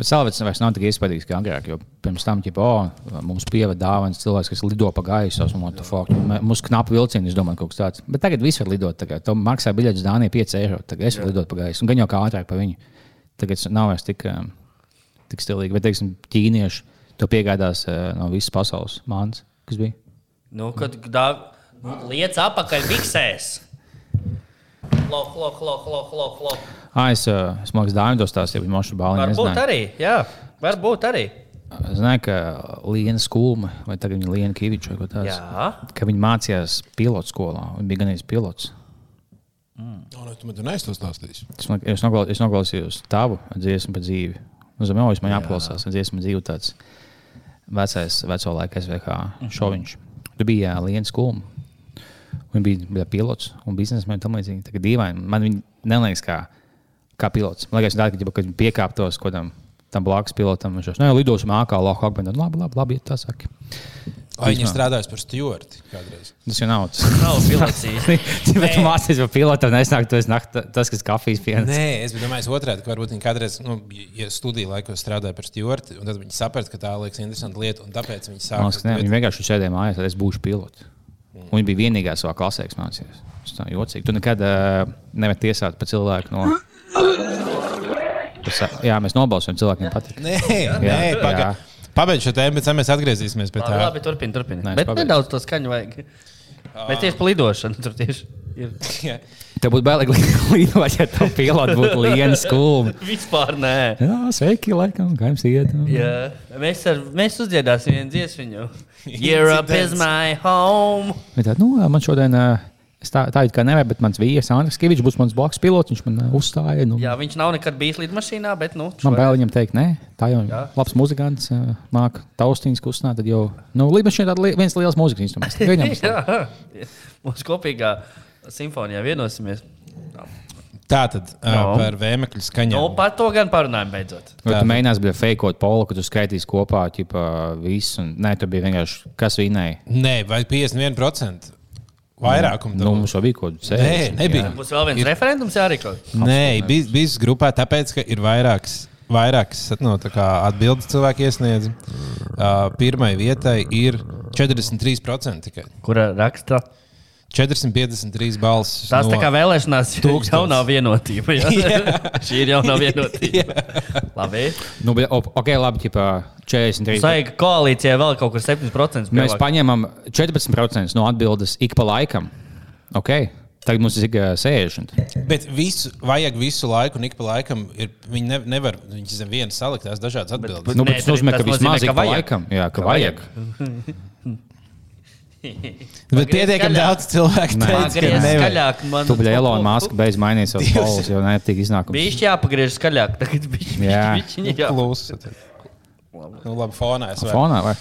Bet salvets vairs nav tik iespaidīgs kā agrāk. Pirms tam, ja oh, mums pievada dāvanas cilvēks, kas lido pa gaisu, un mums knapi vilcieni, es domāju, kaut kas tāds. Bet tagad viss var lidot. Tagad tu maksā biļetes Dānijā 5 eiro. Tagad es varu lidot pa gaisu. Un gan jau kā ātrāk pa viņu. Tagad nav vairs tik, um, tik stilīgi. Bet, teiksim, ķīnieši to piegādās uh, no visas pasaules. Māns, kas bija? Nu, kad dā, nu, liec apakaļ biksēs. Lok, lok, lok, lok, lok, lok. Ah, es, mākslinieks dāvinu tos tās, jau mūžā bāliņā. Varbūt arī, jā, varbūt arī. Es zināju, ka Liena Skulma vai tagad viņa Liena Kaviča vai ko tādu. Jā. Ka viņa mācījās pilotu skolā. Viņa bija gan pilots. Oh, nu, tu man to stāstījis. Es, no- es, nogla, es noklausījos tavu dziesmu par dzīvi. Nu, Zem jau man jāklausās, un dziesmu par dzīvi tāds vecais, veco laiku SVH šoviņš. Tur bija jā, Liens Kulma. Viņa bija, bija pilots un biznesmenis tam līdzīgi. Tā kā dīvaini. Man viņa neliekas kā, kā pilots. Man liekas, tā, ka, ģipa, kad viņa piekāptos kaut kādam tam blakus pilotam, viņš jau nu, lidosim ākā, lohu akmenī. Labi, labi, labi, ja tā saka. Vismaz. strādājuši par stūri kādreiz? Tas jau nav. tas. Nav filozofijas. Bet tu mācīties par pilotu, un es nāku, nakt, tas, kas kafijas pienes. Nē, es domājis otrādi, ka varbūt viņi kādreiz, nu, ja studiju laikos strādāja par stūri, un tad viņi saprata, ka tā liekas interesanta lieta, un tāpēc viņi Man liekas, sāka. ne, viņi vienkārši sēdēja mājās, tad es būšu pilots. Un Viņa bija vienīgā savā klasē, kas mācījās. Tas tā jocīgi. Tu nekad uh, nevari tiesāt par cilvēku no. Tas, jā, mēs nobalsojam, cilvēkiem patīk. Nē, nē, pagaidi. Pabeidz šo tēmu, bet tad mēs atgriezīsimies pie Labi, tā. labi turpini, turpini. Nē, Bet pabeigšu. nedaudz to skaņu vajag. Mēs tieši pa lidošanu tur tieši ir. Tev būtu bail, lidot, ja tev pilots būtu liena skulma. Vispār nē. Jā, sveiki, laikam, kā jums iet? Jā, mēs, ar, mēs uzdziedāsim vienu dziesmu. Europe is my home. Bet Tā, nu, man šodien, uh, es tā, tā kā nevaru, bet mans vīrs Andris Kavičs būs mans blakus pilots. Viņš man uh, uzstāja. Nu, Jā, viņš nav nekad bijis lidmašīnā, bet nu, Man bail viņam teikt, nē, tā jau ir labs muzikants, uh, māca taustiņas kustināt. Tad jau, nu, šim ir viens liels mūzikas instruments. Viņam. Jā, mums kopīgā simfonijā vienosimies. Tā tad No. uh, par vēmekļu skaņu. Nu, par to gan parunājam beidzot. Vai tu mēģināsi būt fejkot polu, ka tu skaitīsi kopā ķipa, visu? Un, nē, tu biji vienkārši kas vinēja. Nē, vai 51%? Vairākumu Nu, mums jau bija kaut kas Nē, nebija. Būs vēl viens referendums jārīko. Nē, bija bijis grupā, tāpēc, ka ir vairākas. Vairākas kā atbildes cilvēki iesniedz. Uh, pirmai vietai ir 43% tikai. Kura raksta? 453 balsis. Tās no- tā kā vēlēšanās Tūkstots. jaunā vienotība. Jā. Šī ir jaunā vienotība. Labi. Nu, bet, ok, labi, ķipa, 43. Saika koalīcijai vēl kaut kur 7%. Mēs paņemam 14% no atbildes ik pa laikam. Okay. Tagad mums ir tikai 60. Bet visu, vajag visu laiku, un ik pa laikam ir, viņi ne, nevar viņas zem vienas salikt tās dažādas atbildes. Nu, Nē, bet tas nozīmē, ka vismaz ik pa vajag. laikam. Jā, ka Ka vajag. Bet pietiekami daudz cilvēku teica, ka. Man Tu biji Elona Maska, beidz mainīt savus polus, jo nepatīk iznākums. Bija jāpagriež skaļāk. Tagad Jā. bija jā. Klusa. Nu, labi, fonā es varu. Fonā vai?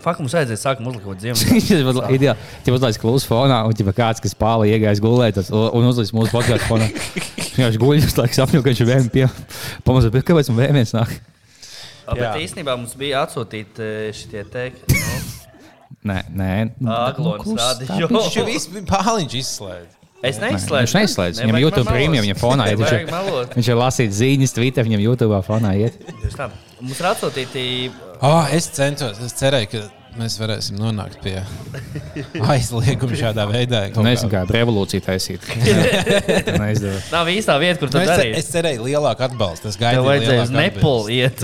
Fakt, mums vajadzēja sākt uzlikt dziesmu. Tas būtu ideāli. Ja uzlaiž klusu fonā, un ja kāds, kas pāri iegājis gulēt, un uzlaiž mūsu podkāstu fonā, viņš guļ, uz laiku sapņo, ka viņš ir vēm pie. Pamazs, bet kāpēc man vēmies nāk? Bet īstenībā mums bija atsūtīti šie teikti. Nu, Nē, nē. Kluss, rādio. tā Viņš jau bija pāliņš izslēdz. Es neizslēdzu. Viņš neizslēdz. Viņam YouTube premium, viņam fonā iet. Viņš Viņš ir melot. viņš ir lasīt ziņas, Twitter, viņam YouTube fonā iet. Mums ir atsūtīti. Oh, es centos, es cerēju, ka mēs varēsim nonākt pie aizlieguma šādā veidā. kaut Nezinu, kā. kā revolūcija taisīt. Tā. Nav īstā vieta, kur Nu, to es, ce- darīt. es cerēju lielāku atbalstu. Es gaidīju, vajadzēja uz lielāku Nepulu iet.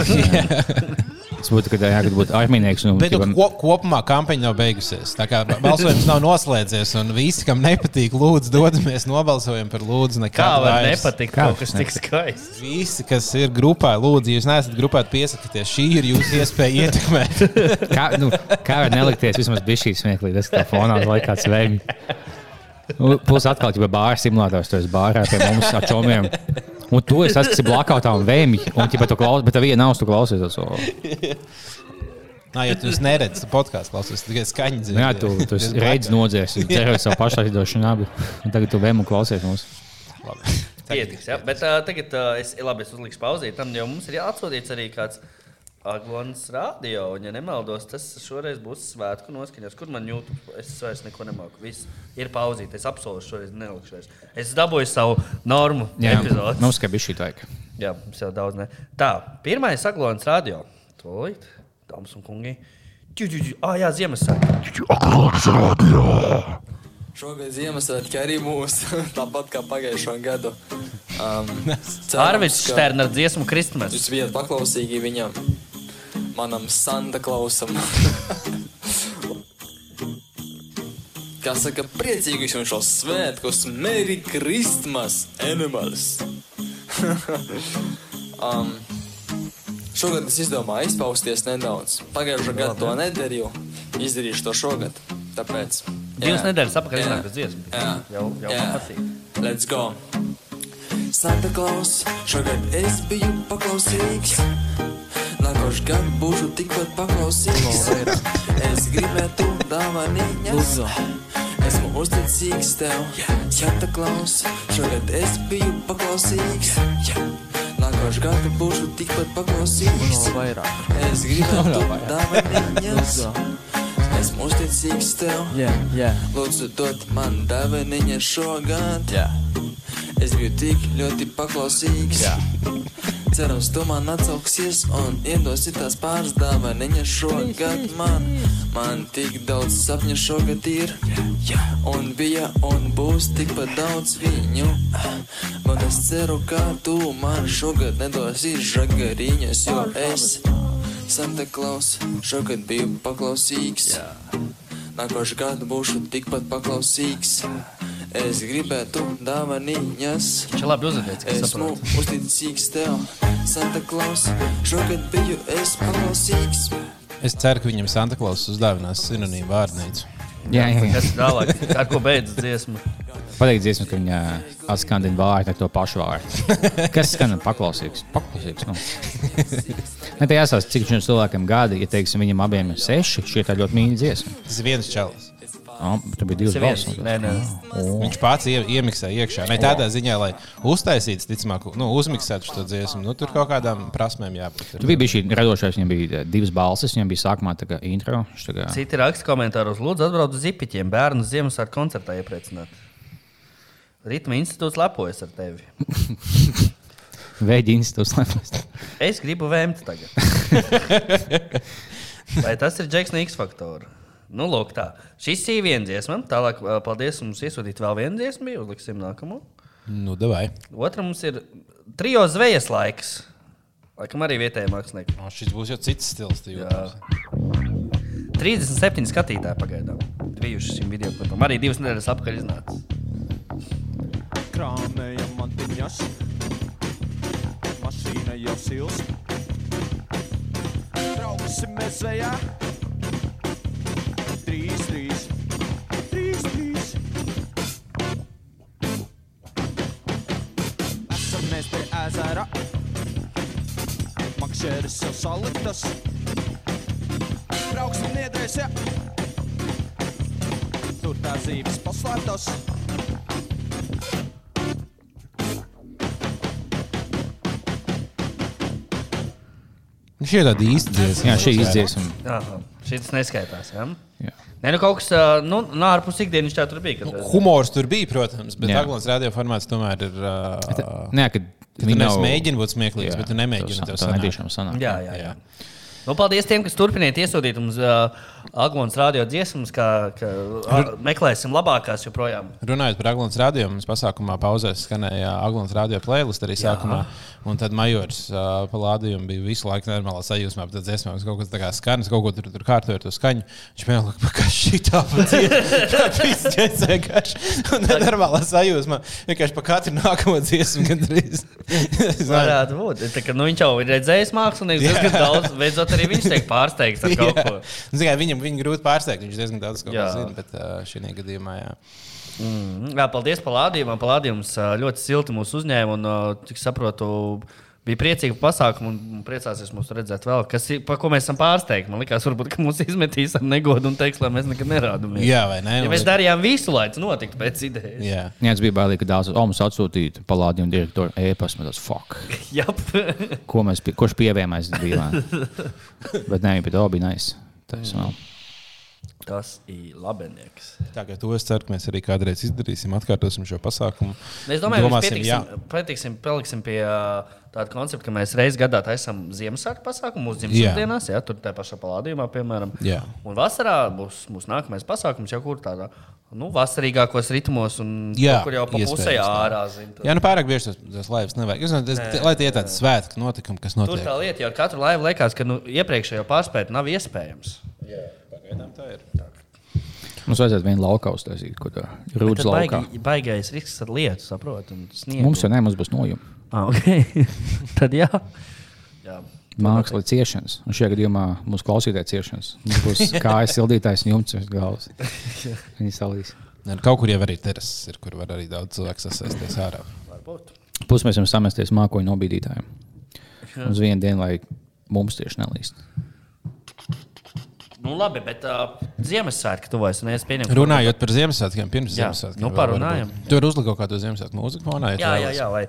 Tas būtu, kad, jā, kad būtu arminieks. Un, Bet nu, ķipa, ko, kopumā kampaņa nav beigusies. Tā kā balsojums nav noslēdzies, un visi, kam nepatīk, lūdzu, dodamies, nobalsojam par lūdzu. Kā nekad var vairs. nepatikt Kā kaut kas tik skaists? Visi, kas ir grupā, lūdzu, jūs neesat grupā, piesakieties. Šī ir jūsu iespēja ietekmēt. kā, nu, kā var nelikties vismaz bija šī smieklīga, tas tā fonā vai kāds vēmj. Nu, Plus atkal, ja bāra simulators, esi bārā pie mums ar čomiem. Un tu esi tas, kas ir blakātā un vēmj. Un, ja tu klausies, bet tev viena nav, tu klausies. Tas, o. Nā, ja tu neredzi, tad podkāstu klausies tikai skaņu dzirdēt. Nu, jā, tu, tu esi reizes nodzies, cerēji savu pašaizidošanu abi. Un tagad tu vēmu klausies mums. Pietiks, ja? Bet uh, tagad uh, es, labi, es uzlikšu pauzīt. Tam jau mums ir jāatsūtīts arī kāds Aglons radio. Un, ja nemaldos, tas šoreiz būs svētku noskaņos. Kur man jūt? Es vairs neko nemāku. Viss ir pauzīt. Es apsolu šoreiz nelikšu. vairs. Es dabūju savu normu Jā, epizodi. mums kā bija šī taika. Jā, mums jau daudz ne. Tā, pirmais Aglons radio. Tolīt, dāmas un kungi. Ah, jā, Ziemassvētku. Šogad Ziemassvētki arī mūs, tāpat kā pagājušo gadu. Um, ka Štērna ar dziesmu Kristmas. Jūs bijat paklausīgi viņam, manam Santa Klausam. Kā saka, priecīgus jums šos svētkus, Merry Christmas, Animals! um, šogad es izdomāju izpausties nedaudz. Pagājušā gada to nedarīju, izdarīšu to šogad. Tāpēc Divas nedēļas atpakaļ Jā. iznāca dziesma. Jā. Jau, jau Jā. patīk. Let's go! Santa Claus, šogad es biju paklausīgs. Nākošais gads būšu tikpat paklausīgs. Es gribētu dāvaniņas. Esmu uzticīgs tev, Santa Claus, šogad es biju paklausīgs. Nākošais gads būšu tikpat paklausīgs. Es gribētu dāvaniņas. Esmu uzticīgs tev. Jā, jā, Lūdzu, dod man dāvaniņa šogad. jā. Es biju tik ļoti paklausīgs. Jā. Cerams, tu man atsauksies un iedosi tās pāris dāvaniņas šogad man. Man tik daudz sapņu šogad ir. Un bija un būs tikpat daudz viņu. Bet es ceru, ka tu man šogad nedosi žagariņas, jo es Santa Claus šogad biju paklausīgs. Nākošais gadu būšu tikpat paklausīgs. Es gribētu dāvaniņas. Viņš ir labi uzvedīts, kas Esmu uzticīgs tev, Santa Claus. Šogad biju es paklausīgs. Es ceru, ka viņam Santa Claus uzdāvinās sinonīmu vārnīcu. Jā, jā, jā. Kas tālāk? Ar ko beidzas dziesma? Pateikt, dziesmu, ka viņa atskandina vārdu ar to pašu vārdu. Kas skan paklausīgs? Paklausīgs. Nu. Ne, tā jāsaka, cik šiem cilvēkiem gadi, ja teiksim, viņam abiem ir seši, šī ir tā ļoti mīļa dziesma. Tas ir viens čalis. Oh, tur bija divas balss. Nē, nē. Viņš pats ie, iemiksē iekšā. Ne tādā ziņā, lai uztaisītu, ticamāk, nu, uzmiksētu šo dziesmu. Nu, tur kaut kādām prasmēm jābūt. Tur bija šī radošais, viņam bija eh, divas balsis, viņam bija sākumā tā kā intro. Kā, Citi raksta komentāros, lūdzu, atbrauc uz zipiķiem, bērnu Ziemassvētku koncertā iepriecināt. Ritma institūts lepojas ar tevi. Vēģi institūts. lai- Es gribu vēmt tagad. Vai tas ir Džeks no X faktora? Nu, lūk, tā. Šis ir viens dziesma. Tālāk, paldies, mums iesūtīt vēl vienu dziesmu. bija, Uzliksim nākamo. Nu, davai. Otra mums ir trijo zvejas laiks. Laikam arī vietējais mākslinieks. O, šis būs jau cits stils. tu Jā. jūties. 37 skatītāji pagaidām. Bijuši šim video klipam. Arī divas nedēļas apakaļ iznāca. Krāmējam mantiņas, mašīna jau sils. Brauksim mēs vējā. Trīs, trīs, trīs, trīs. Esam mēs pie ezera. Makšēras jau saliktas. Brauksim niedrēs, ja. Tur tā zīves paslēptas. Nu, Šī ir tāda īsta dziesma. Jā, šī izdziesma. Aha, šis neskaitās. Ja? Jā. Nē, nu kaut kas nu, nu, ārpus ikdienas tā tur bija. Kad, Humors tur bija, protams, bet Jā. Aglons radio formāts tomēr ir. Uh, Nē, kad Viņi nav mēģina būt smieklīgs, bet tu nemēģini to sanākt. sanāk. Tiešām sanāk. jā, jā, jā. Nu, paldies tiem, kas turpiniet iesūtīt mums uh, Aglons radio dziesmas, kā, kā uh, meklēsim labākās joprojām. Runājot par Aglons radio, mums pasākumā pauzēs skanēja Aglons radio playlist arī sākumā. Un tad Majors uh, pa lādījumu bija visu laiku normālā sajūsmā, tad dziesmā mums kaut kas tāds skanis, kaut ko tur, tur kārtoja ar to skaņu. Viņš mēģināja, ka kas šī tā pats vienkārši. Un tad normālā sajūsmā vienkārši pa katru nākamo dziesmu gandrīz. Varētu būt. Tā, ka, nu, viņš jau ir redzējis mākslinieks, diezgan daudz. Beidzot, arī viņš tiek pārsteigts ar kaut ko. Nu, zini, Viņam viņa grūti pārsteigt, viņš diezgan daudz ko zina, bet šī gadījumā jā. Mm, Jā, paldies par lādījumam. Palādījums ļoti silti mūs uzņēma un, cik saprotu, bija priecīgi pasākumi un priecāsies mūs redzēt vēl. Kas, ir- par ko mēs esam pārsteigti? Man liekas, varbūt, ka mūs izmetīs ar negodu un teiks, lai mēs nekad nerādāmies. jā, vai ne? Ja mēs darījām visu, lai tas notiktu pēc idejas. Jā. Tas bija bailīgi, ka daudz mums atsūtīja palādījumu direktoru e-pastu. Tas fuck. Jā, Ko mēs, pie- kurš pievienojās dzīvē? Bet nē, bet to bija nice. Tas vēl. Tas ir labenieks. Tā kā to es ceru, ka mēs arī kādreiz izdarīsim, atkārtosim šo pasākumu. Es domāju, ka mēs jā. pietiksim, paliksim pie tāda koncepta, ka mēs reizes gadā taisām Ziemassvētku pasākumu mūsu Jā. dzimšanas dienās, ja tur tā pašā palādījumā, piemēram. Jā. Un vasarā būs mūsu nākamais pasākums, jau kur tādā nu, vasarīgākos ritmos, un Jā, kur jau pa pusē ārā. Zin, Jā, nu pārāk bieži tas, tas laivas nevajag. Es nezinu, tas- lai tie ir tādi svētki notikumi, kas Tur notiek. tā lieta, jo katru laivu liekas, ka nu, iepriekšējo pārspēt nav iespējams. Pagaidām tā ir. Mums vajadzētu vienu lauku uztaisīt, kur tā rūdas Tas laukā. baigi, baigais risks ar lietu, saprotu. Mums jau ne, mums būs nojumi. Ah, okay. Tad jā. jā. Māksla ir ciešanas, un šajā gadījumā mūsu klausītāja ciešanas. Mums būs kājas sildītājs un jumts uz galvas. Viņi salīs. Ne, Kaut kur jau arī terases ir, kur var arī daudz cilvēku sasaistīties ārā. Varbūt. Pus mēs varam samesties mākoņu nobīdītājiem. Uz vienu dienu, lai mums tieši nelīst. Nu, labi, bet uh, Ziemassvētku tuvojas. Es pieņemu, Runājot par Ziemassvētkiem, pirms Jā, Ziemassvētkiem. nu, parunājam. Tur uzlikt kaut kādu Ziemassvētku mūziku fonā. ja Jā, jā, jā, lai,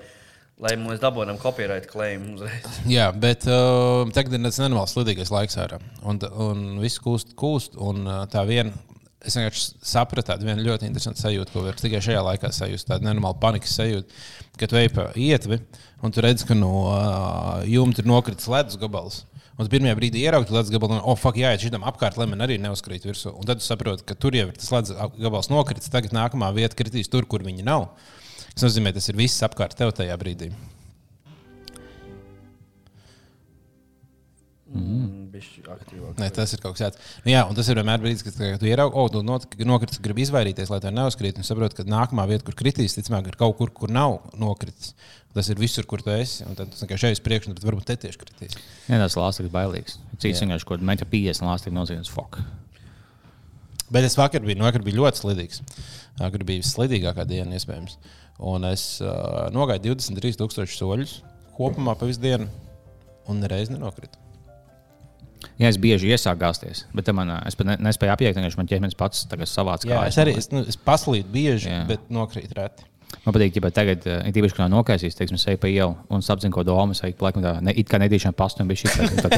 lai mēs dabūjam copyright claim uzreiz. Jā, bet uh, tagad ir nenormāls slidīgais laiks ārā. Un, un viss kūst, kūst. Un tā viena, es vienkārši sapratu tādu vienu ļoti interesantu sajūtu, ko var tikai šajā laikā sajust. Tāda nenormāla panikas sajūta, kad tu ej pa ietvi un tu redz, ka no uh, jumta ir nokritis ledus gabals. Un pirmajā brīdī ieraugi ledus gabalu, un, oh, fuck, jāiet šitam apkārt, lai man arī neuzkrīt virsū. Un tad saproti, ka tur jau ir tas ledus gabals nokritis. Tagad nākamā vieta kritīs tur, kur viņi nav. Tas nozīmē, tas ir viss apkārt tev tajā brīdī. Mm. Nē, tas ir kaut kas tāds. Nu, jā, un tas ir vienmēr brīdis, kad, kad tu ieraugi, oh, tu nokritis, gribi izvairīties, lai tā neuzkrīt. Un saproti, ka nākamā vieta, kur kritīs, ticamāk, ir kaut kur, kur nav nokritis. Tas ir visur, kur tu esi. Tad tas uz priekšu, un tad varbūt te tieši kritīs. Jā, tas lāstīgs bailīgs. Cits vienkārši kaut kāda metra 50 lāstīgs nozīmēs fok. Bet es vakar biju, nu, vakar biju ļoti slidīgs. Vakar bija visslidīgākā diena, iespējams. Un es uh, nogāju 23,000 soļus kopumā pa visu dienu, un nereiz nenokritu. Jā, es bieži iesāku gāzties, bet man, es pat ne, nespēju apiet, vienkārši man ķermenis pats tagad savāc Jā, es arī es, nu, es paslīdu bieži, Jā. bet nokrītu reti. Man patīk, ja tagad, eh, ir tīpaši, kad nav nokaisījis, teiksim, es eju pa ielu un sapzinu, ko domu, es eju pa laikam tā, ne, it kā nedīšām pastu, un bija šī tāda,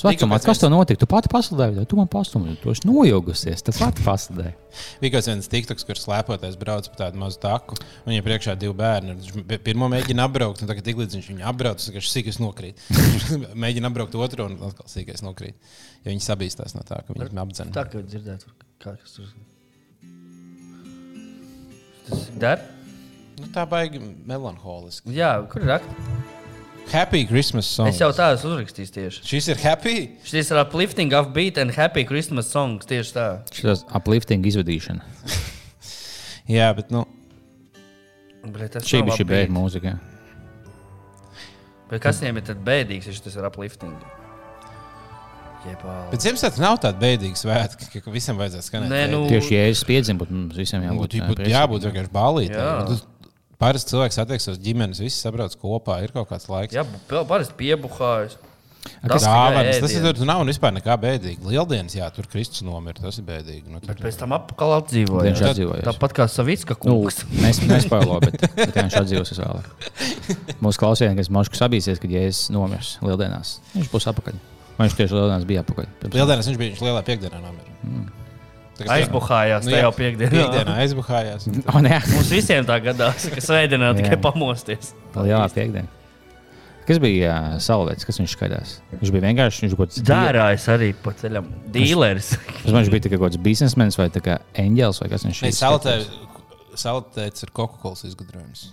Svecumā, pēc kas to notika? Tu pati pasludēji, tu man pastumēji, tu esi nojaugusies, tu pati pasludēji. Bija kaut viens tiktoks, kurš slēpoties brauc pa tādu mazu taku. un Viņam priekšā divi bērni. Viņš pirmo mēģina apbraukt, un tagad tik līdz viņš viņu apbrauc, tas vienkārši sīkais nokrīt. Mēģina apbraukt otru, un atkal sīkais nokrīt. Ja viņi sabīstās no tā, ka viņi apdzen. Tā kā dzirdētu, kā tas tur Tas der? Nu, tā baigi melanholiski. Jā, kur ir raksts? Happy Christmas song. Es jau tādu uzrakstīju tieši. Šis ir happy. Šis ir uplifting, offbeat and happy Christmas songs. Tieši tā. Šis uplifting izvadīšana. Jā, bet nu, Bet tas Šī nav bija šī upbeat. bēgļu mūzika. Bet kas viņiem ir tad bēdīgs, ja tas ir uplifting? Bet Ziemassvētku nav tāda bēdīga svētka, ka visam vajadzētu skanēt. Nē, nu, Tieši jēzus piedzim, bet mums visiem jābūt. Būtu ā, jābūt, priecīgiem. jābūt vienkārši balītē. Jā. Parasti cilvēks attieksmes ģimenes, visi sabrauc kopā, ir kaut kāds laiks. Jā, pa- parasti piebuhājas. kas- Dāvanas, tas ir, tur nav vispār nekā bēdīga. Lieldienas, jā, tur Kristus nomira, tas ir bēdīgi. Nu, tur, Bet pēc tam apakal atdzīvoja. Viņš jā. atdzīvojās. Tāpat kā Savicka Nu, kungs. Nes, nespoilo, bet, bet viņš atdzīvosies vēlāk. Mūsu klausījās, kas Moškas sabīsies, kad Jēzus nomirs Lieldienās. Viņš būs apakaļ. Vai viņš tieši Lieldienās bija apakaļ? Lieldienas viņš bija viņš lielā piekdienā nomira. Mm. Tagad- Aizbuhājās Nu, jā, jau piekdienā. Piekdienā aizbuhājās. O, nē, Mums visiem tā gadās, ka svētdienā tikai pamosties. lielā piekdiena. Kas bija uh, Saulēts, kas viņš skaidrs? Viņš bija vienkārši, viņš bija kaut kāds Dārājs arī pa ceļam. Es domāju, viņš bija tikai kaut kāds biznesmenis vai tā kā eņģēlis vai kas viņš izskatās. Saltēts ir Coca-Cola izgudrojums.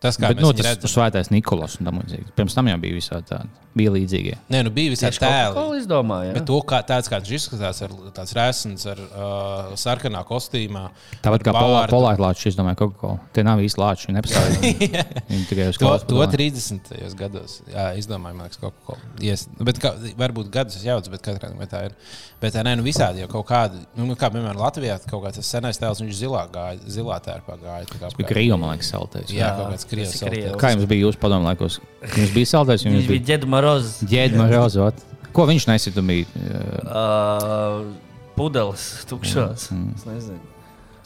Tas, kā Bet, nu, tas redzam. svētais Nikolas un tam līdzīgi. Pirms tam jau bija visādi tādi. Bija līdzīgie. Nē, nu bija visādi tēli. Coca-Cola izdomāja. Bet to, kā, tāds, kāds viņš izskatās, ar tāds rēsns, ar uh, sarkanā kostīmā. Tāpat kā polāra lāčs, es domāju, Coca-Cola. Tie nav īsti lāči, viņi nepastāv. viņi tikai uz To, kaut to 30. gados jā, izdomāja, man liekas, Coca-Cola. Yes. Bet, kā, varbūt gadus es jaucu, bet katrā ziņā tā ir. Bet tā nē, nu visādi jau kaut kādi, nu, kā piemēram Latvijā, kaut kāds tas senais tēls, viņš zilā gāja, zilā tērpā gāja. tā kā bija krīva, man liekas, saltais. Jā, Jā, kaut kāds krievs. Kā jums bija jūsu padomu laikos? Jums bija saltais, Viņš bija ģēdu marozs. ģēdma rozot. Ko viņš nesita? Bija, Uh, pudeles tukšās. Mm. Es nezinu.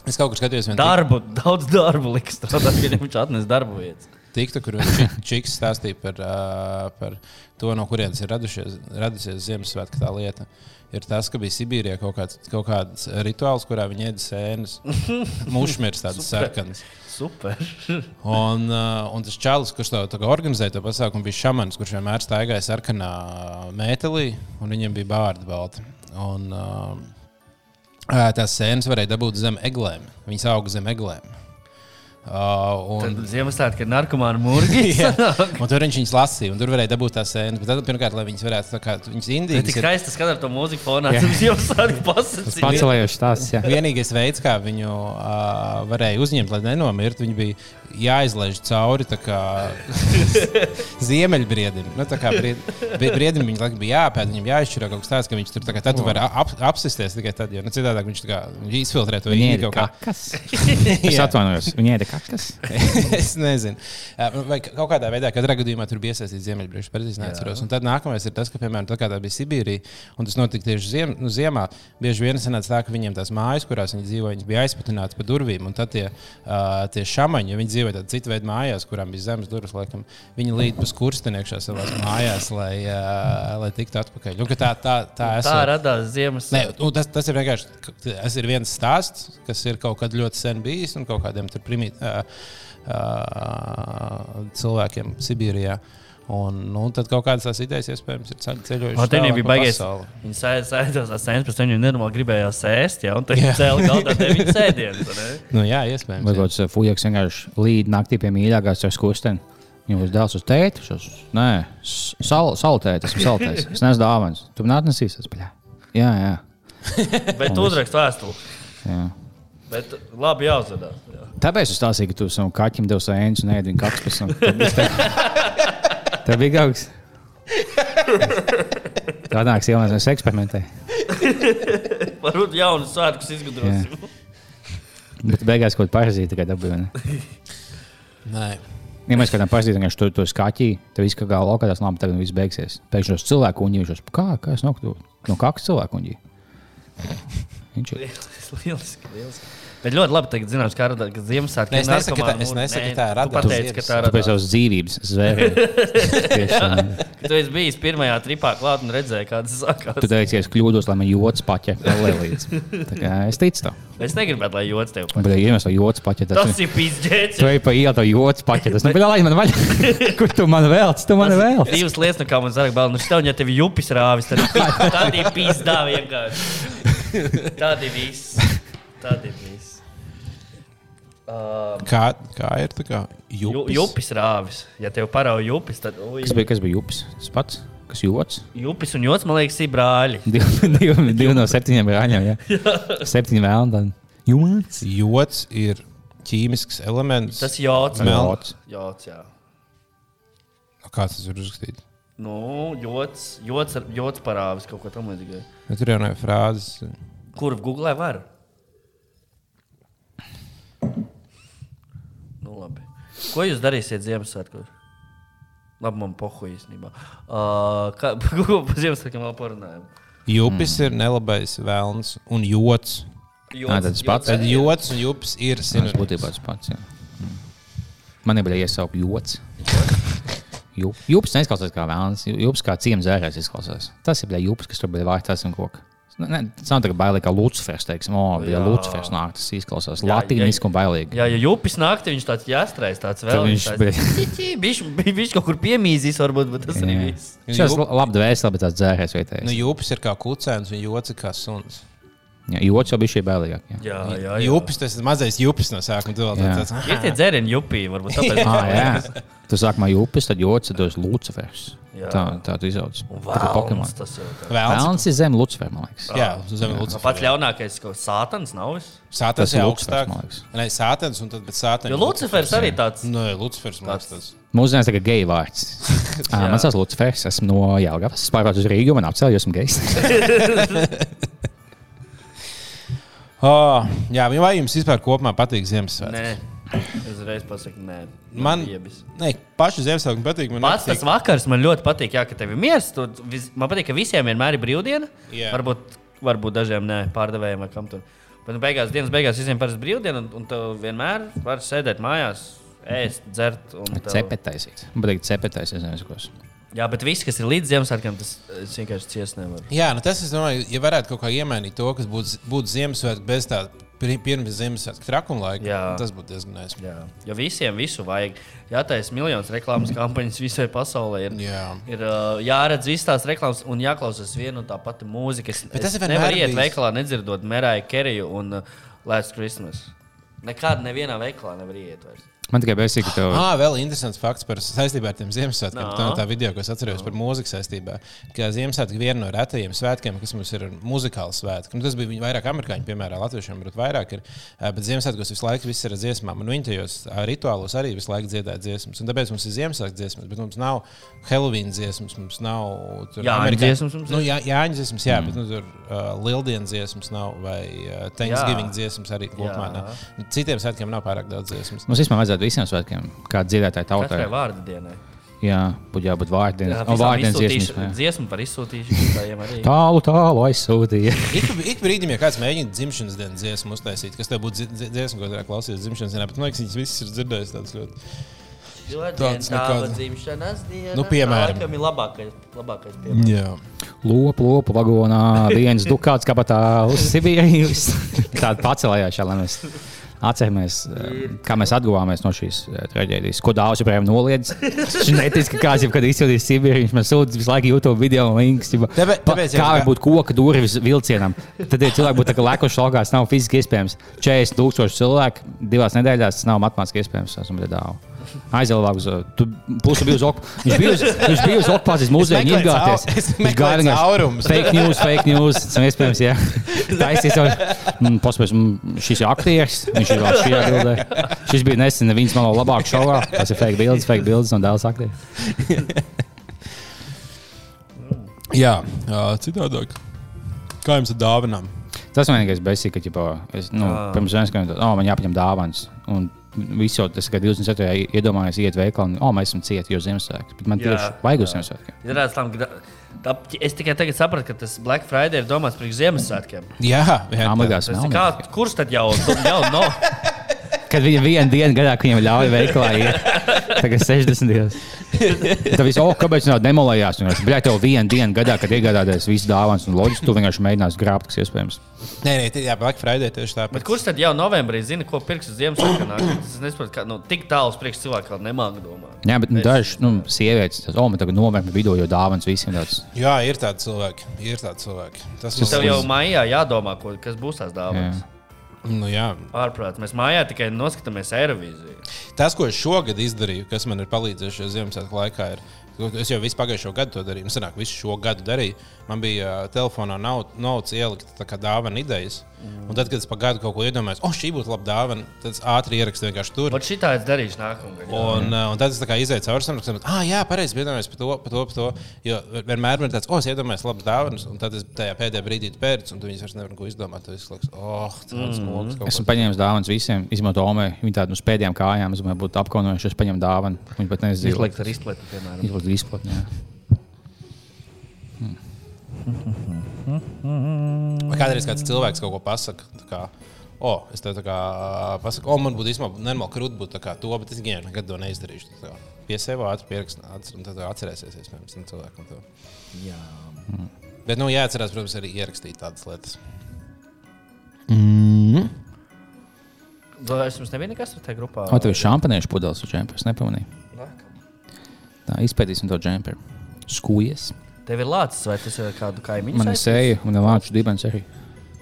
Es kaut kur skatījos, vienu Darbu, daudz darbu liks strādāt, kad viņš atnes darbu vietas. tiktu, kur viņš čiks stāstīja par, uh, par to, no kurienes ir radušies, radusies Ziemassvētku tā lieta. Ir tas, ka bija Sibīrijā kaut kāds, kaut kāds rituāls, kurā viņi ēda sēnes. Mušmirs tāds Super. sarkans. Super. Un, uh, un tas čalis, kurš to kā organizēja, to pasākumu, bija šamans, kurš vienmēr staigāja sarkanā mētelī, un viņam bija bārda balta. Un, uh, tās sēnes varēja dabūt zem eglēm. Viņas auga zem eglēm. Uh, un, Ziemassvētku ir. Jā. un tur viņš viņas lasīja, un tur varēja dabūt tās sēnes. Bet tad, pirmkārt, lai viņas varētu, tā kā viņas Tas ir skaisti skatīt to mūziku fonā. Tas jau sāk Tas pasakīt. pacelējošs stāsts. jā. vienīgais veids, kā viņu uh, varēja uzņemt, lai nenomirtu, viņi bija jāizlaiž cauri ziemeļbriedim. Nu, bried, brie- briedim viņam laikam bija jāpēta, viņam jāizšķiro kaut kas tāds, ka viņš tur tad tu vari ap, apsisties tikai tad, jo nu, citādi viņš kā izfiltrē to ir kaut kā. kakas. Es atvainojos. Viņi ir kakas. es nezinu. Ā, Vai kaut kādā veidā, katrā gadījumā tur bija iesaistīts ziemeļbrīdis, precīzi neatceros. Un tad nākamais ir tas, ka, piemēram, tā kā tā bija Sibīrija, un tas notika tieši ziem, nu, ziemā, bieži vien sanāca tā, ka viņiem tās mājas, kurās viņi dzīvoja, viņas bija aizputinātas pa durvīm. Un tad tie, uh, tie šāmaņi, ja viņi dzīvoja tādā citu veidu mājās, kurām bija zemes durvis, laikam, viņi līd pa skursteni iekšā savā mājās, lai, uh, lai tiktu atpakaļ. Un, ka tā, tā, tā, Tā esot- radās ziemas. Nē, nu, tas, tas ir vienkārši tas ir viens stāsts, kas ir kaut kad ļoti sen bijis un kaut kādiem tur primīt, uh, uh, cilvēkiem Sibīrijā. Un, nu, tad kaut kādas tās idejas, iespējams, ir ceļ- ceļojušas. O, Viņam tālāk bija baigās. Viņi sēdās uz sēnes, pēc tam viņi nenormāli gribējās ēst, ja, un tad Jā. viņi cēlīja galdā tevi sēdienas. Nu, jā, iespējams. Vai kāds fujaks vienkārši līd naktī pie mīļākās ar skusteni. Viņam uz dēls uz tēti, uz, nē, sal, saltēt, esmu saltējis. Es nesu dāvāns. Tu man atnesīsi, es paļā. Jā, jā. Bet tu uzrakst vēstuli. jā. Bet labi jāuzvedās. Jā. Tāpēc es stāstīju, ka tu savam kaķim devi sēņus un ēdi viņa kakas pēc tam. Tev bija kas. Tā nāks jaunās, mēs eksperimentējam. Varbūt jaunu svētkus izgudrosim. Bet beigās kaut kāda parazīta tikai dabūja. ne? Nē. Ja mēs kādam parazītam, ka tu to skaķī, tad viss kā gala laukā, tas labi, tagad viss beigsies. Pēkšņi tos cilvēku un viņš kā, kā es nokļuvu no kakas cilvēku un viņš ir. Lieliski, lieliski. Bet ļoti labi, tagad zināms, kā radās Ziemassvētku. Ne, es nesaku, ka tā- es nesaku, ka tā radās Pateici, ka tā Tu pēc savas dzīvības. Ka tu esi bijis pirmajā tripā klāt un redzēji, kādas Tu sākās. teici, ka es kļūdos, lai man jods paķē vēl līdz. Es ticu tam. Es negribētu, lai jods tev Bet, ja mēs to jods paķē, tad Tas ir pīzdēts. tu ej pa ielu, to jods paķē. Tas nebija labi, man vaļā. Kur tu man vēlci? Tu man vēlci. Divas lietas, no kā man zara bail. Nu, štev, ja tev jupis rāvis, tad tā ir pīzdā vienkārši. Tādi viss. Tādi viss. Uh, Kā, kā ir tā kā ju, jupis? jupis rāvis. Ja tev parauga jupis, tad ui, Kas bija, kas bija jups? Tas pats, kas jods. jupis un jods, man liekas, ir brāļi. Divi, divi, divi no septiņiem brāļiem. Jā. Septiņi vēl. Jods. Jods ir ķīmisks elements. Tas ir jods. Mel-. Jods, jā. Kā tas ir uzrakstīts? Nu, ar- jods parāvis kaut ko tamlīdzīgu. Nu, tur jau nav frāzes. Kur googlē var? Nu, labi. Ko jūs darīsiet Ziemassvētkos? Labi, man pohu īstenībā. Uh, kā, ko par Ziemassvētkiem vēl parunājam? Jupis mm. ir nelabais vēlns un jods. Ā, tad tas pats. Tad jods un jupis ir Tas sinonīms. būtībā tas pats. jā. Mm. Man nebija iesaukt jods. Jup- Jups neizklausās kā vēlams. Jups kā ciems zērēs izklausās. Tas ir bija jups, kas tur bija vārtās un koks. Ne, ne, tas nav tā kā bailīgi, kā Lucifers. Teiksim, o, ja. Lucifers nāk, tas izklausās Jā, latīniski un bailīgi. Jā, ja jupis naktī, viņš tāds jāstrājas, tāds vēl. viņš bija- Viņš viņš kaut kur piemīzīs, varbūt, bet tas arī Jā. viss. Šis ir labi dvēseli, bet tāds dzērēs vietējais. Nu, jupis ir kā kucēns un jods ir kā suns. Jā, jods jau bija šī bailīgāk. jā. Jā, jā, jā. Jupis tas ir mazais jupis no sākuma. Tu vēl Jā. tāds - Ir tie dzērieni jupī, varbūt tāpēc. Ah, jā. Tu sākumā jūpis, tad jods, tad dos Lucifers. Jā. Tā, tā izaugs. Pokemon. tas jau tā. Vēlns. Vēlams ir zem Lucifera, man liekas. Jā, Nu, lūdzu. Pats ļaunākais, ko sātans nav. Sātans ir augstāk. Nē, sātans un tad pēc sātana. Jo Lucifers arī tāds. Nē, Lucifers man liekas Tāds. tas. Mūsdienās tagad geju vārds. Ah, man sauc Lucifers, esmu no Jālgavas. Es pārvācu uz Rīgu, man apcēlu, jo esmu gejs. Oh, jā, vai jums vispār kopumā patīk Ziemassvētku? Uzreiz pasaku, nē. Man, nē, paši Ziemassvētku patīk. Man Pats tas nepatīk. vakars man ļoti patīk, jā, ka tev ir miers. Tu, vis, man patīk, ka visiem vienmēr ir brīvdiena. Jā. Varbūt, varbūt dažiem ne, pārdevējiem vai kam tur. Bet nu, beigās, dienas beigās visiem parasti brīvdiena, un, un tu vienmēr vari sēdēt mājās, ēst, dzert. un tev- Cepetaisīt. Man patīk cepetaisīt, nezinu, kas. Jā, bet viss, kas ir līdz Ziemassvētkiem, tas es vienkārši ciest nevaru. Jā, nu tas, es domāju, ja varētu kaut kā iemainīt to, kas būtu būt Ziemassvētku bez tā pir- pirms Ziemassvētku trakuma laika, Jā. tas būtu diezgan nēs. Jā, jo visiem visu vajag. Jātaisa miljonus reklāmas kampaņas visai pasaulē. Ir, Jā. ir uh, jāredz visas tās reklāmas un jāklausās viena un tā pati mūzika. Es, Bet tas es nevaru iet bijis. veikalā, nedzirdot Merāju Keriju un uh, Last Christmas. Nekādā nevienā veikalā nevar iet. Vairs. Man tikai bēsīgi, ka tev. Ah, vēl interesants fakts par saistībā ar tiem Ziemassvētkiem. Nā. Tā ir tā video, ko es atceros par mūziku saistībā. Ka Ziemassvētki ir viena no retajiem svētkiem, kas mums ir muzikāls svētki. Nu, tas bija viņi vairāk amerikāņu, piemēram, latviešiem, bet vairāk ir. Bet Ziemassvētkos visu laiku viss ir ar dziesmām. Un viņi tajos rituālos arī visu laiku dziedāja dziesmas. Un tāpēc mums ir Ziemassvētku dziesmas, bet mums nav Halloween dziesmas, mums nav. amerikāņu- dziesmas mums. Nu, jā, Jāņu dziesmas, jā, mm. bet nu, tur uh, Lieldienas dziesmas nav vai uh, Thanksgiving Jā. dziesmas arī kopumā. Nu, Citiem svētkiem nav pārāk daudz dziesmas. Mums vajadzētu visiem svētkiem, kā dziedātāji tautai. Katrai vārdu dienai. Jā, būtu jābūt vārdiem. Jā, izsūtīšu- jā. dziesmu par izsūtīšanu arī. Tālu, tālu aizsūtīja. Ik, ik brīdim, ja kāds mēģina dzimšanas dienas dziesmu uztaisīt, kas tev būtu dzi- dzi- dziesma, ko varētu klausīties dzimšanas dienā, bet man liekas, viņas visas ir dzirdējusi tādas ļoti. Tāds tava nekāda. dzimšanas diena. Nu, piemēram. Tā ir labākais, labākais piemērs. Jā. Lopu, lopu vagonā, viens dukāts kabatā uz Sibīrijas. Tāda pacelējāšā, lai mēs atceramies, eh, kā mēs atguvāmies no šīs eh, traģēdijas. Ko daudz joprojām noliedz. Viņš netiks, ka kāds jau kad izsūtīs Sibīriju, viņš man sūta visu laiku YouTube video links. ķipa, Tāpēc- pa- Kā jau- var būt koka durvis vilcienam? Tad tie cilvēki būtu tā kā lēkoši algās, nav fiziski iespējams. 40 tūkstoši cilvēku divās nedēļās tas nav matemātiski iespējams. Esmu redāvu. Aizēlāk uz tu pusi bija uz ok. Viņš bija uz, viņš bija uz okupācijas muzeja meklēju izgāties. cau- es Viņš gāja vienkārši caurumus. Fake news, fake news. Tas ir iespējams, jā. Taisīs jau. mm, Paspēc, mm, šis ir aktieris. Viņš ir vēl šajā bildē. Šis bija nesen viens no labākajiem šovā. Tas ir fake bildes, fake bildes no dēls aktieris. Jā, citādāk. Kā jums ir dāvinām? Tas vienīgais beigas, ka, es, nu, pirms tam skrējot, oh, man jāpaņem dāvāns. Un viss jau tas, ka 27. iedomājās, iet veikalā, un, oh, mēs esam cieti, jo Ziemassvētku. Bet man Jā, tieši vajag uz tā- Es tikai tagad sapratu, ka tas Black Friday ir domāts priekš Ziemassvētkiem. Jā, jā Amatās Tas ir. Kā, kurš tad jau, jau no? Kad viņa vienu dienu gadā, ka viņam ļauj veikalā iet, tagad 60 dienas. Tad viss, oh, kāpēc viņa demolējās? Viņš bija tev vienu dienu gadā, kad iegādāties visu dāvāns, un loģiski, tu vienkārši mēģinās grābt, kas iespējams. Nē, nē, tie- jā, Black Friday tieši tāpat. Bet kurš tad jau novembrī zina, ko pirks uz Ziemassvētkiem? Es nesaprotu, kā nu, tik tālu uz priekšu cilvēku vēl nemāga domāt. Jā, bet nu, dažs nu, sievietes, tas, oh, man tagad novērtē vidū, jo dāvāns visiem tāds. Jā, ir tādi cilvēki. Ir tādi cilvēki. Tas Tev man jau maijā jādomā, ko, kas būs tās dāvanas. Jā. Nu, jā. Ārprāt, mēs mājā tikai noskatāmies Eirovīziju. Tas, ko es šogad izdarīju, kas man ir palīdzējis šajā Ziemassvētku laikā, ir. Es jau visu pagājušo gadu to darīju. Nu, sanāk, visu šo gadu darīju. Man bija uh, telefonā naudas ielikt tā kā dāvana idejas. Mm. Un tad, kad es pa gadu kaut ko iedomājos, oh, šī būtu laba dāvana, tad es ātri ierakstu vienkārši tur. Vat šitā es darīšu nākamgad. jā. Un, uh, un tad es tā kā izēju cauri tam, ka, ah, jā, pareizi, iedomājos par to, par to, par to. Jo vienmēr man ir tāds, oh, es iedomājos labas dāvanas, un tad es tajā pēdējā brīdī pērcu, un tu viņus vairs nevar neko izdomāt. Tad es liekas, oh, tāds Mhm. smogs. kaut Esmu paņēmis dāvāns visiem, izmantojot Omei. Viņi tādu uz pēdējām kājām, es domāju, būtu apkaunojuši, es paņemu dāvānu. Viņi pat nezina, Izlikt ar izpletu, piemēram. Izlikt izplatni. jā. Vai kādreiz kāds cilvēks kaut ko pasakā? Kā, oh, es tev tā kā pasaku, oh, man būtu īstenībā nenormāli krūti būt to, bet es gan nekad to neizdarīšu. Pie sevis ātri pierakstīt, un tad atcerēsies, iespējams, no cilvēkam to. Jā. Bet, nu, jāatcerās, protams, arī ierakstīt tādas lietas. Vai es jums nebiju nekas tajā grupā? O, tev ir šampaniešu pudeles uz džempera. Es nepamanīju. Tā izpētīsim to džemperu. Skūjies. Tev ir lācis, vai tas ir kādu kaimiņu? Man ir seja un ir lāču dibens arī.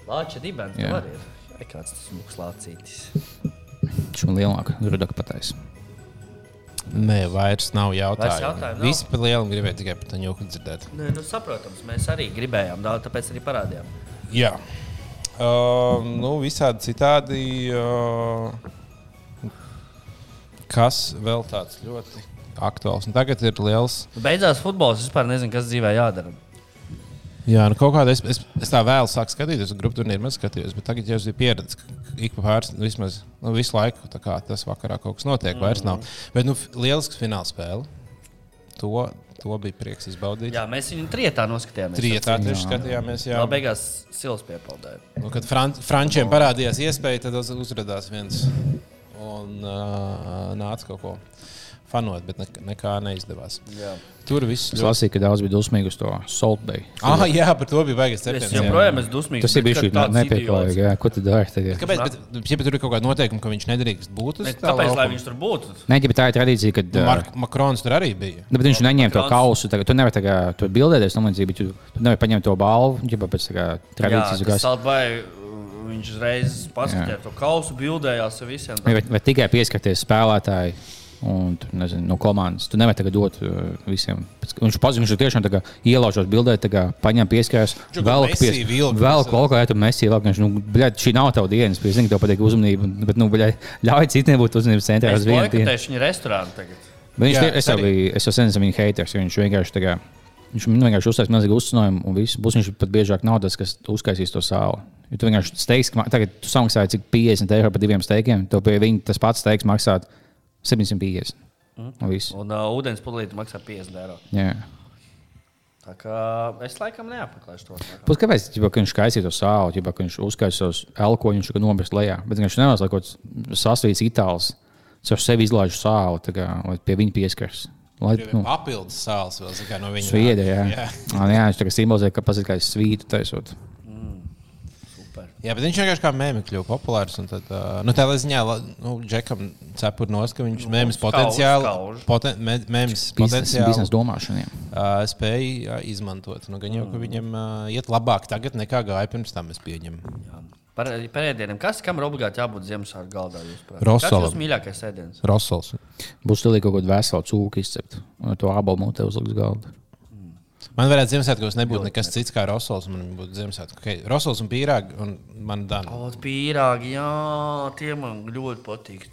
Lāča dibens, Jā. arī ir. Vai kāds tas mūks lācītis? Viņš man lielāka rudaka patais. Nē, vairs nav jautājumu. jautājumu nav? Visi par lielu gribēja tikai par to ņūku dzirdēt. Nē, nu, saprotams, mēs arī gribējām daudz, tāpēc arī parādījām. Jā. Uh, nu, visādi citādi. Uh, kas vēl tāds ļoti aktuāls? Un tagad ir liels. Nu, Beidzās futbols, es vispār nezinu, kas dzīvē jādara. Jā, nu kaut kādā es, es, es tā vēl sāku skatīties, grupu turnīru maz skatījos, bet tagad jau ir pieredze, ka ik pa pāris, nu, vismaz nu, visu laiku kā tas vakarā kaut kas notiek, mm. vairs nav. Bet, nu, lielisks fināla spēle. To, to bija prieks izbaudīt. Jā, mēs viņu trietā noskatījāmies. Trietā tieši skatījāmies. Jā. Jā, beigās sils piepildīja. Nu, kad Fran Frančiem parādījās iespēja, tad uz, uzrādījās viens un uh, nāca kaut ko fanot, bet nekā, nekā neizdevās. Jā. Tur viss Es ļoti. lasīju, ka daudz bija dusmīgi uz to Salt Bay. Ah, jā, par to bija baigies Es septembris. joprojām esmu dusmīgs. Tas ir bijis nepieklājīgi. jā. Ko tu dari tagad? Kāpēc? Bet, ja, bet tur ir kaut kāda noteikuma, ka viņš nedrīkst būt uz Ne, tā Kāpēc lai viņš tur būtu? Nē, ja tā ir tradīcija, kad. Nu, Mark, Makrons tur arī bija. Nu, bet viņš neņēma to Makrons- kausu. Tagad, tu nevari tagad, tur bildēties, nu, līdzīgi, bet tu, tu nevari paņemt to balvu. Viņa pēc tā kā Jā, tradīcijas tas gājas. Salt Bay, viņš uzreiz paskatījās to kausu, bildējās ar visiem. Vai, vai tikai pieskarties spēlētāji un tu, nezinu, no komandas. Tu nevari tagad dot uh, visiem. Viņš pazina, viņš tiešām ielaužot bildē, tā kā paņem pieskārs. Ču, Vēl kaut kā tādu viņš, nu, bļaļ, šī nav tava dienas. Es zinu, ka tev patīk uzmanība, bet, nu, bļaļ, ļauj citiem būt uzmanības centrā uz Es vienu dienu. boikotēšu viņa restorānu tagad. Bet viņš Jā, es jau arī. biju, es jau sen esmu viņa haters. jo Viņš vienkārši tā kā. Viņš vienkārši uzsācis milzīgu uzcinājumu, un viss būs viņš pat biežāk nav tas, kas uzkaisīs to sāli. Jo tu vienkārši steigs, ka tagad tu samaksāji cik 50 eiro par diviem steikiem, tev pie viņa tas pats steigs maksāt 750. Un viss. Un uh, ūdens pudelīte maksā 50 eiro. Jā. Tā kā es laikam neapmeklēšu to. tā kā. Pēc kāpēc ģipa, ka viņš kaisīja to sāli, ģipa, ka viņš uzkaisīja tos elkoņus, viņš nobrist lejā. Bet viņš lai kaut kāds sasvīts itāls ar sevi izlaiž sāli, kā, lai pie viņa pieskars. Lai, nu, Papildus sāls vēl no viņa. Sviedri, jā. Jā. Jā. jā, viņš tā kā simbolizē, ka kā svītu taisot. Jā, bet viņš vienkārši kā mēmī kļuva populārs. un Tad, uh, nu, tā ziņā, nu, Džekam cepur nos, ka viņš mēmīs skauž, potenciāli, poten, mē- mēmīs Biznesa potenciāli domāšana. jā. uh, spēja uh, izmantot. Nu, gan jau, ka viņam uh, iet labāk tagad nekā gāja pirms tam, es pieņemu. Par, par ēdieniem. Kas kam ir obligāti jābūt Ziemassvētku galdā? Rosolam. Kas ir mīļākais ēdiens? Rosols. Būs tur kaut kāda vesela cūka izcept. Un to abu mutē uzliks galda. Man varētu Ziemassvētkos nebūt nekas cits kā Rosols. Man būtu Ziemassvētku. Okay. Rosols un pīrāgi un man dana. O, pīrāgi, jā, tie man ļoti patīk.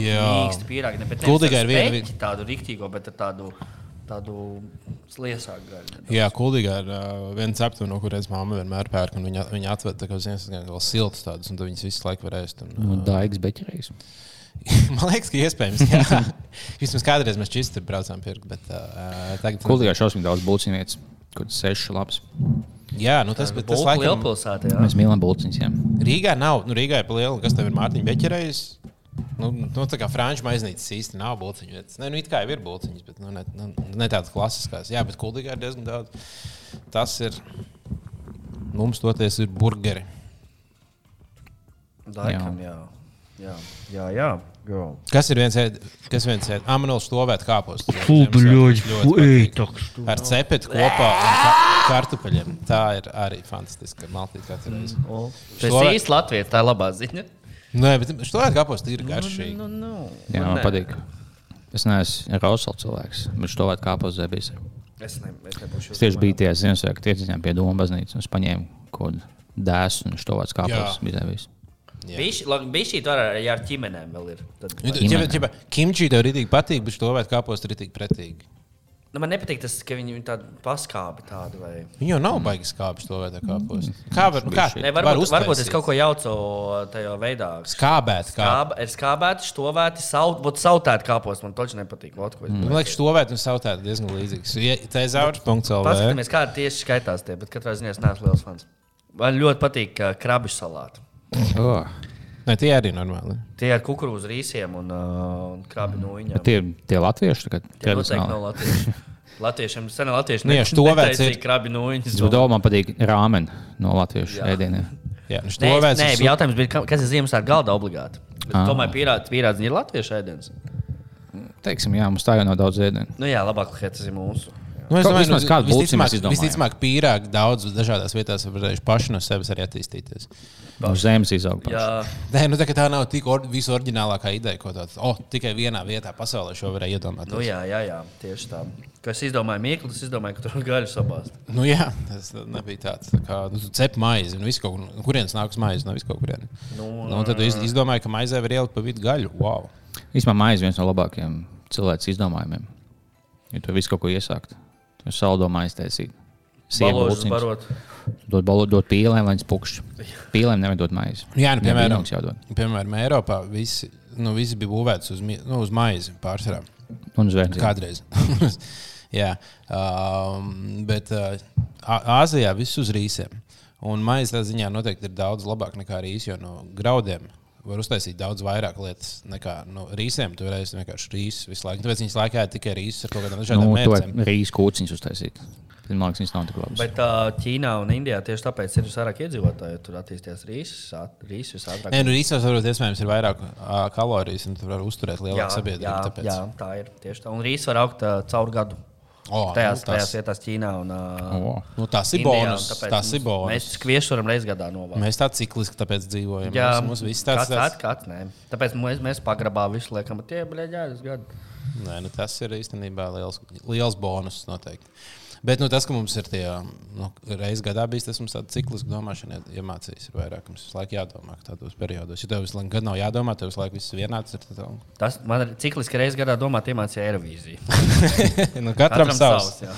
Jā. mīksti pīrāgi. Ne, bet Kuldīgai nevis ir ar viena- speķi Tādu riktīgo, bet ar tādu, tādu sliesāku gaļu. Jā, Kuldīgā ir uh, viena cepta, no kurienes mamma vienmēr pērk. un Viņa, viņa atveda tā kā Ziemassvētku vēl siltas tādas, un viņas visu laiku var ēst. Un, uh, Daigs beķerējs. man liekas, ka iespējams. Jā. Vismaz kādreiz mēs čistri braucām pirkt, bet uh, tagad. Kuldīgā šausmīgi daudz. Kaut kas sešs labs. Jā, nu tas, bet tas Tas ir laikam. lielpilsētā. jā. Mēs mīlam jā. Rīgā nav, nu Rīgā ir pa lielu, kas tev ir Mārtiņa Beķerējs. Nu, nu, tā kā franču maiznīcas īsti nav būciņu vietas. Nē, nu, it kā jau ir būciņas, bet nu, ne, nu, ne tādas klasiskās. Jā, bet kuldīgā ir diezgan daudz. Tas ir. Mums toties ir burgeri. Laikam, jā. Jā, jā. jā. jā. Kas ir viens kas viens ēd? Amanuēls stovēt kāpos. Ar cepeti kopā un ka kartupeļiem. Tā ir arī fantastiska maltīte katru reizi. Tas Slavē- īsti Latvijas, tā ir labā ziņa. Nē, bet stovēt kāpos ir garšīgi. Nu, nu. Jā, man patīk. Es neesmu Rosals cilvēks, bet to vajag kāpos zebīs. Es, ne, es nebūšu Es tieši biju tajā Ziemassvētku tieciņā pie Doma baznīcas, un es paņēmu kaut kādu dēsu un to vajag kāpos zebīs. Bija šī tā arī ar ķimenēm vēl ir. Tad, Ja, ja, Kimči tev rītīgi patīk, bet stovēt kāpos ir rītīgi pretīgi. nu, man nepatīk tas, ka viņi ir tādi paskābi tādi. Vai... Viņa jau nav baigi skābis to veidā kāpos. Kā var, nu, kā, Ne, var varbūt, uztaisīt? varbūt es kaut ko jaucu tajā veidā. Skābēt, kā. Skāb, ir skābēti, štovēti, saut, sautēti kāpos. Man toķi nepatīk. Vot, ko es Man liekas, stovēt un sautēt diezgan līdzīgs. Ja, tā ir zaudrs.lv. Paskatāmies, kā tieši skaitās tie, bet katrā ziņā es neesmu liels fans. Man ļoti patīk uh, krabi salāti. Oh. Nē, tie arī normāli. Tie ar kukurūzu rīsiem un, uh, krabi no viņiem. Tie ir tie latvieši, tagad Tie noteikti nav latvieši. Latviešiem sen latvieši Nu, ja štovēts ir- krabi no viņas. Bet domā, man patīk rāmen no latviešu ēdieniem. Jā, nu Nē, nē, ir bija jautājums, bija, ka- kas ir Ziemassvētku galda obligāti. Bet Ah. Tomēr pierādzi, pierādzi ir latviešu ēdiens. Teiksim, jā, mums tā jau nav daudz ēdienu. Nu jā, labāk, ka tas ir mūsu. Nu, es domāju, vismaz nu, kādu visticamāk, visticamāk, pīrāgi daudz dažādās vietās var varējuši paši no sevis arī attīstīties. No zemes izaug. paši. Jā, Nē, nu, tā, ka tā nav tik or, visoriģinālākā ideja, ko tāds oh, tikai vienā vietā pasaulē šo varēja iedomāties. nu, jā, jā, jā, tieši tā. Kad es izdomāju mīklu, tas izdomāju, ka tur ir gaļa sabāzt. Nu, jā, tas nebija tāds. Tā kā nu, cep maizi, un viss kaut kur, no kurienes nāks maize, no vis kaut kurienes. Nu, Nu, tad iz, izdomāji, ka maizē var ielikt pa vidu gaļu. Wow. Īsumā maize viens no labākajiem cilvēks izdomājumiem. Ja tu visu kaut ko iesākt, tad saldo maizi taisīt. Baložus barot. Dot, balo, dot pīlēm, lai viņš pukšķi. Pīlēm nevar dot maizi. Jā, nu, piemēram, jādod. piemēram, Eiropā visi, nu, visi bija būvēti uz, nu, uz maizi pārsvarā. Un zvērt. Kādreiz. Jā, um, bet uh, Āzijā viss uz rīsiem. Un maize tā ziņā noteikti ir daudz labāk nekā rīsi, jo no graudiem var uztaisīt daudz vairāk lietas nekā no rīsiem. Tu varēsi vienkārši rīsus visu laiku. Tāpēc viņas laikā ir tikai rīsus ar kaut kādām dažādām Nu, to mērķiem. rīz kūciņus uztaisīt. Man liekas, viņas nav tik labas. Bet uh, Ķīnā un Indijā tieši tāpēc ir vairāk iedzīvotāji. Tur attīstījās rīsus visātrāk. Nē, nu rīsos varbūt iespējams ir vairāk uh, kalorijas, un tu vari uzturēt jā, lielāku jā, sabiedrību. tāpēc. jā, tā ir tieši tā. Un rīsus var augt uh, caur gadu. O, Tajās, nu, tajās tas- vietās Ķīnā un uh, O. Nu, tas ir bonus. Tas ir bonus. Mēs kviešu varam reizes gadā novākt. Mēs tā cikliski tāpēc dzīvojam. Jā, mums, mums viss tāds kāds, tāds. kāds, kāds, nē. Tāpēc mēs, mēs pagrabā visu liekam, tie bija ģērbs gadu. Nē, nu, tas ir īstenībā liels, liels bonus noteikti. Bet nu, tas, ka mums ir tie nu, reizes gadā bijis, tas mums tāda cikliska domāšana ie- iemācījis. Ir vairāk, mums visu laiku jādomā tādos periodos. Ja tev visu laiku nav jādomā, tev visu laiku viss vienāds. Ir, tad, Tas man ir cikliski reizes gadā domāt, iemācīja Eirovīziju. nu, katram, katram savs. jā.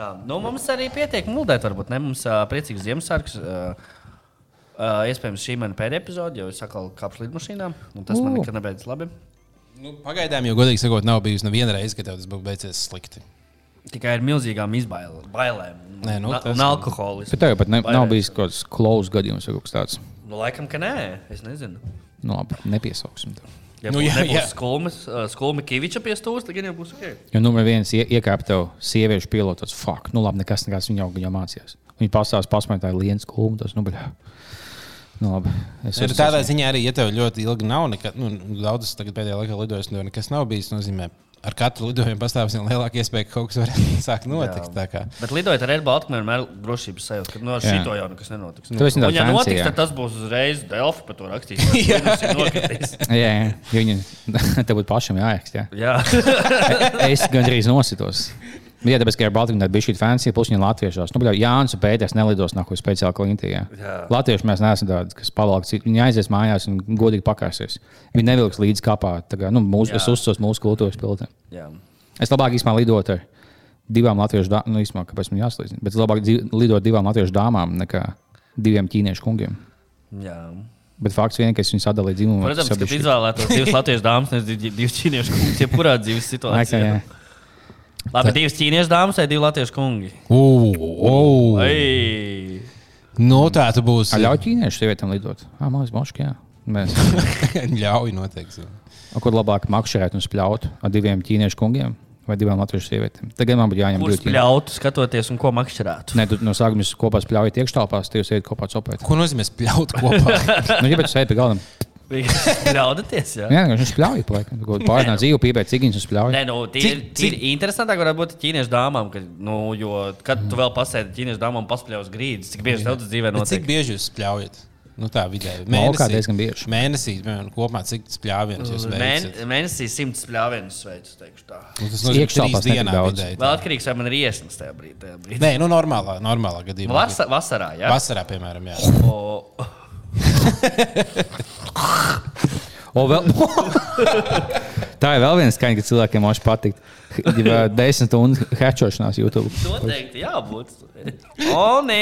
Tā, nu, mums arī pietiek mūldēt, varbūt ne. Mums uh, priecīgs Ziemassvētks. Uh, uh, iespējams, šī ir mana pēdējā epizode, jo es atkal kāpšu lidmašīnā. un Tas man U. nekad nebeidzas labi. Nu, pagaidām, jo godīgi sakot, nav bijusi neviena reize, kad tas būtu beidzies slikti. Tikai ar milzīgām izbailēm, bailēm Nē, nu, tas- un alkoholismu. Bet tev jau pat ne, nav bijis kaut kāds klaus gadījums vai kaut kas tāds. Nu, laikam, ka nē, es nezinu. Nu, labi, nepiesauksim tev. Ja Nu, nu, jā, jā. Skulmes, uh, skulme Kaviča pie stūra, tad gan jau būs ok. Jo numur viens ie, iekāpa tev sieviešu pilots. Fuck, nu labi, nekas, nekas viņa jau, jau mācījās. Viņa pastāstīs, pasmētāja lietas kūmu. Tas, nu, bļā. Nu, labi. Es Nu, esmu- tādā ziņā arī, ja tev ļoti ilgi nav, nekad, nu, daudzas tagad pēdējā laikā lidojas, un nekas nav bijis, nozīmē, ar katru lidojumu pastāv vien lielāka iespēja, ka kaut kas var sākt notikt. tā kā. Bet lidojot ar Airbaltu, man vienmēr ir drošības sajūta, ka no Jā. šito jau nekas nenotiks. Tāds ja fancy, notiks, tad tas būs uzreiz Delfi par to rakstīt. jā, Jā, jā, jo viņi tev būtu pašam jāraksta. Jā. jā. Es gandrīz nositos. Jā, tāpēc, ka ar Baltiņu bija šī fancy, plus viņa latviešos. Nu, Jānis Pēters nelidos nav ko speciāli klintī. Latvieši mēs neesam tādi, kas pavalk citu. Viņi aizies mājās un godīgi pakāsies. Viņi nevilks līdz kapā. Kā, nu, mūsu, Jā. es uzticos mūsu kultūras jā. Es labāk īstenībā lidotu ar divām latviešu dāmām, nu, īstenībā, kāpēc man jāslīdz. Bet es labāk lidotu divām latviešu dāmām nekā diviem ķīniešu kungiem. jā. Bet fakts vien, ka es viņus sadalīju dzimumu. Protams, ka izvēlētos divas latviešu dāmas, nevis div- divas ķīniešu kungus, jebkurā dzīves situācijā. Labi, divas ķīniešu dāmas vai divi latviešu kungi? Uh, Ei! nu, tā tu būsi. Ļauj ķīniešu sievietēm lidot. Ah, Mākslinieks, moškā. Jā. Mēs. Ļauj, noteikti. A, Kur labāk makšķerēt un spļaut ar diviem ķīniešu kungiem vai divām latviešu sievietēm? Tagad man būtu jāņem ķīnieši. ļautu skatoties un ko makšķerētu? Nē, tu no sākuma kopā spļaujat iekštelpās, tie jūs ejat kopā copēt. Ko nozīmē spļaut kopā? Nu, ja bet jūs ejat pie galda, Ļaudaties, jā. jā, viņš spļauj, paliek. Pārnāt dzīvi, pīpēt cigiņus un spļauj. Nē, nu, tīri, tīri interesantāk varētu būt ķīniešu dāmām, ka, nu, jo, kad tu vēl pasēdi ķīniešu dāmām, paspļaus grīdas, cik bieži tev tas dzīvē Bet Cik notiek? bieži jūs spļaujat? Nu, tā vidēji. Laukā diezgan bieži. Mēnesī, piemēram, kopumā cik spļāvienus jūs Mēn, veicat? mēnesī simts spļāvienus veids, teikšu tā. Nu, tas nozīmē, ka trīs dienā vidēji. Vēl atkarīgs, vai man ir iesnas tajā brīdī. Tajā brīdī. Nē, nu normālā, normālā gadījumā. Vasa, vasarā, jā. Vasarā, piemēram, jā. O, vēl... Tā ir vēl viena skaņa, ka cilvēkiem moši patikt. Desmit stundu hečošanās YouTube. noteikti jābūt. O, nē.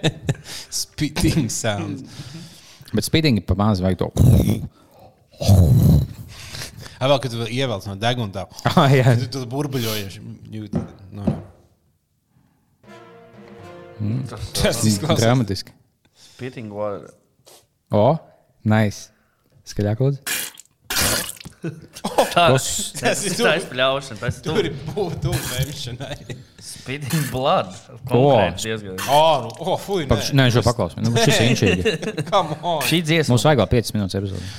Spitting sounds. Bet spīdīgi pa maz vajag to. Ah, vēl, kad tu ievelc no deguna tā. Ah, jā. Tu tur burbuļojies. Jūt. Nu, nu. Tas izklausās. Dramatiski. Spitting water. O, nice. Skaļāk, lūdzu. Kos- tas ir tā izpļaušana. Tas Tur ir būtu vēmšanai. spitting blood. Konkrēti diezgan. Oh, nu, oh, fuj, nē. nē, šo paklausīšu. Nu, šis ir inčīgi. Come on. Šī dziesma. Mums vajag vēl 5 minūtes epizodi.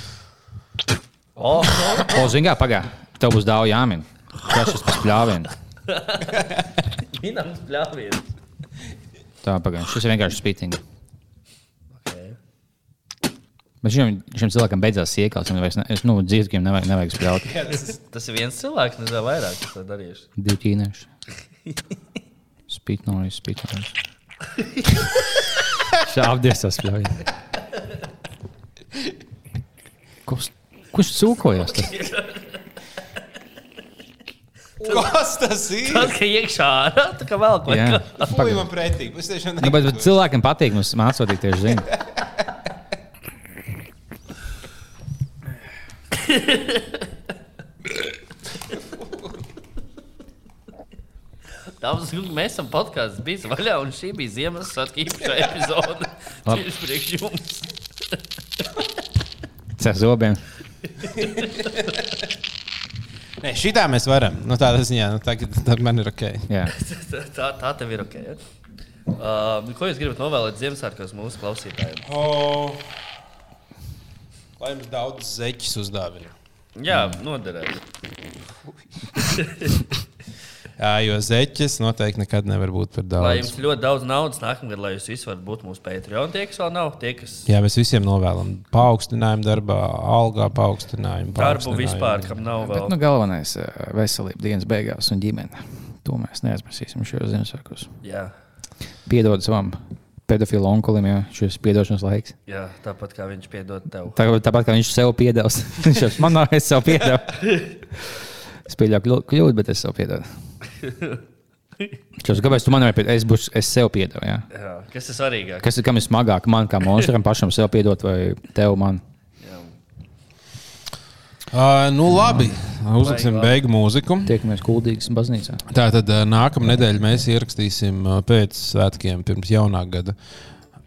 O, O, zini, kā pagā. Tev būs daudz jāmin. Kas šis pēc pļāvienu? Minam spļāviens. Tā, pagā. Šis ir vienkārši spītīgi. Bet šim, šim cilvēkam beidzās vairs ne, es, nu, dzīvniekiem nevajag, nevajag spļaut. Tas ir viens cilvēks, nezinu, vairāk, kas to darījuši. Divi ķīnieši. Spīt noris, spīt noris. Šāpties tas spļauj. Kurš, kurš cūkojas? tas? Kas tas ir? Tas, ka iekšā ārā, tā kā vēl kaut Jā. man pretīgi. Es tiešām Nu, bet, bet cilvēkiem patīk mums mācīt, tieši zina. Dāmas un kungi, mēs esam podkāsts bijis vaļā, un šī bija Ziemassvētku īpašā epizode. Tieši priekš jums. Cēl zobiem. Nē, šitā mēs varam. Nu, tādā ziņā, nu, tagad, tad man ir ok. Jā. Tā, tā tev ir ok. Ja? Uh, ko jūs gribat novēlēt Ziemassvētkos mūsu klausītājiem? Oh. Lai jums daudz zeķis uzdāvina. Jā, noderēs. Jā, jo zeķis noteikti nekad nevar būt par Lai daudz. jums ir ļoti daudz naudas nākamgad, lai jūs visi varat būt mūsu Patreon. Tie, kas vēl nav, tie, kas Jā, mēs visiem novēlam paaugstinājumu darbā, algā paaugstinājumu. darbu vispār, kam nav Bet vēl. nu, galvenais ir veselība dienas beigās un ģimene. To mēs neaizmirsīsim šajos Ziemassvētkos. Jā, Piedod savam pedofilu onkulim, ja šis piedošanas laiks. jā, tāpat kā viņš piedod tev. Tā, tāpat kā viņš sev piedevs. Viņš jau man nav, es sev piedevu. Es pieļauju kļū- kļūdu, bet es sev piedevu. Čos, kāpēc tu man piedot? Es, būs, es sev piedevu. Ja? Jā. Kas ir svarīgāk? Kas ir kam ir smagāk? Man kā monstram pašam sev piedot vai tev man? Uh, nu, labi. Uzliksim beigu mūziku. Tiekamies kuldīgas baznīcā. Tātad uh, nākamā nedēļa mēs ierakstīsim pēc svētkiem, pirms jaunā gada.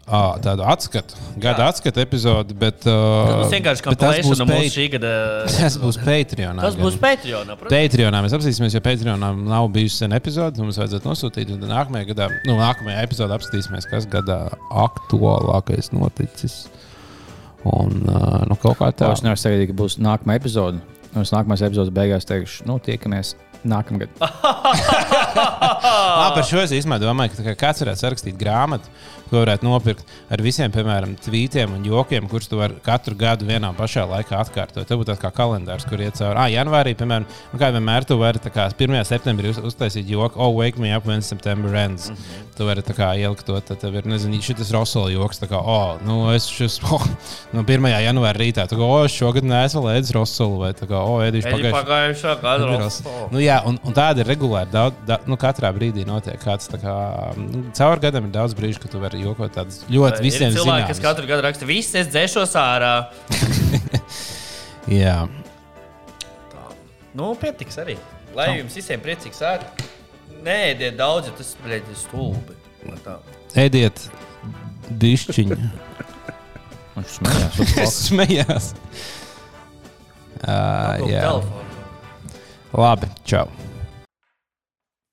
Uh, tādu atskatu, gada atskatu epizodi, bet, uh, Tas vienkārši kā bet tas būs, plēšana no mūsu šī gada. tas būs Patreonā. Tas būs gan. Patreon. protams. Patreonā mēs apskatīsimies, jo Patreonā nav bijusi sen epizode. Mums vajadzētu nosūtīt, un tad nākamajā gadā, nu, nākamajā epizodē apskatīsimies, kas gadā aktuālākais noticis. Un uh, nu, kaut kā tā. Es nevaru sagaidīt, ka būs nākamā epizode. Un es nākamās epizodes beigās teikšu, nu, tiekamies nākamgad. Lā, par šo es domāju, ka tā kā kāds varētu sarakstīt grāmatu, ko varētu nopirkt ar visiem, piemēram, tvītiem un jokiem, kurus tu vari katru gadu vienā pašā laikā atkārtot. Tev būtu tāds kā kalendārs, kur iet cauri. Ah, janvārī, piemēram, nu, kā vienmēr, tu vari tā kā 1. septembrī uz, uztaisīt joku, oh, wake me up when September ends. Mm -hmm. Tu vari tā kā ielikt to, tad tev ir, nezinu, šis Rosola joks, tā kā, oh, nu, es šis, oh, no 1. janvāra rītā, tu kā, oh, šogad neesmu ēdis Rosolu, vai tā kā, oh, ēdīšu. Pagājušā gada. Nu, jā, un, un tāda ir regulāri. Daudz, da, nu, katrā brīdī notiek kāds tā kā. Nu, caur gadam ir daudz brīžu, kad tu vari jokot tādas ļoti visiem ir cilvēki, kas zināmas. katru gadu raksta, viss es dzēšos ārā. Jā, Nu, pietiks arī. Lai jums visiem priecīgs sāk. Nē, ēdiet daudz, jo tas ir stulbi. Tā. ēdiet dišķiņu. Viņš smējās. es smējos. Uh, jā, telefonu. labi. Čau.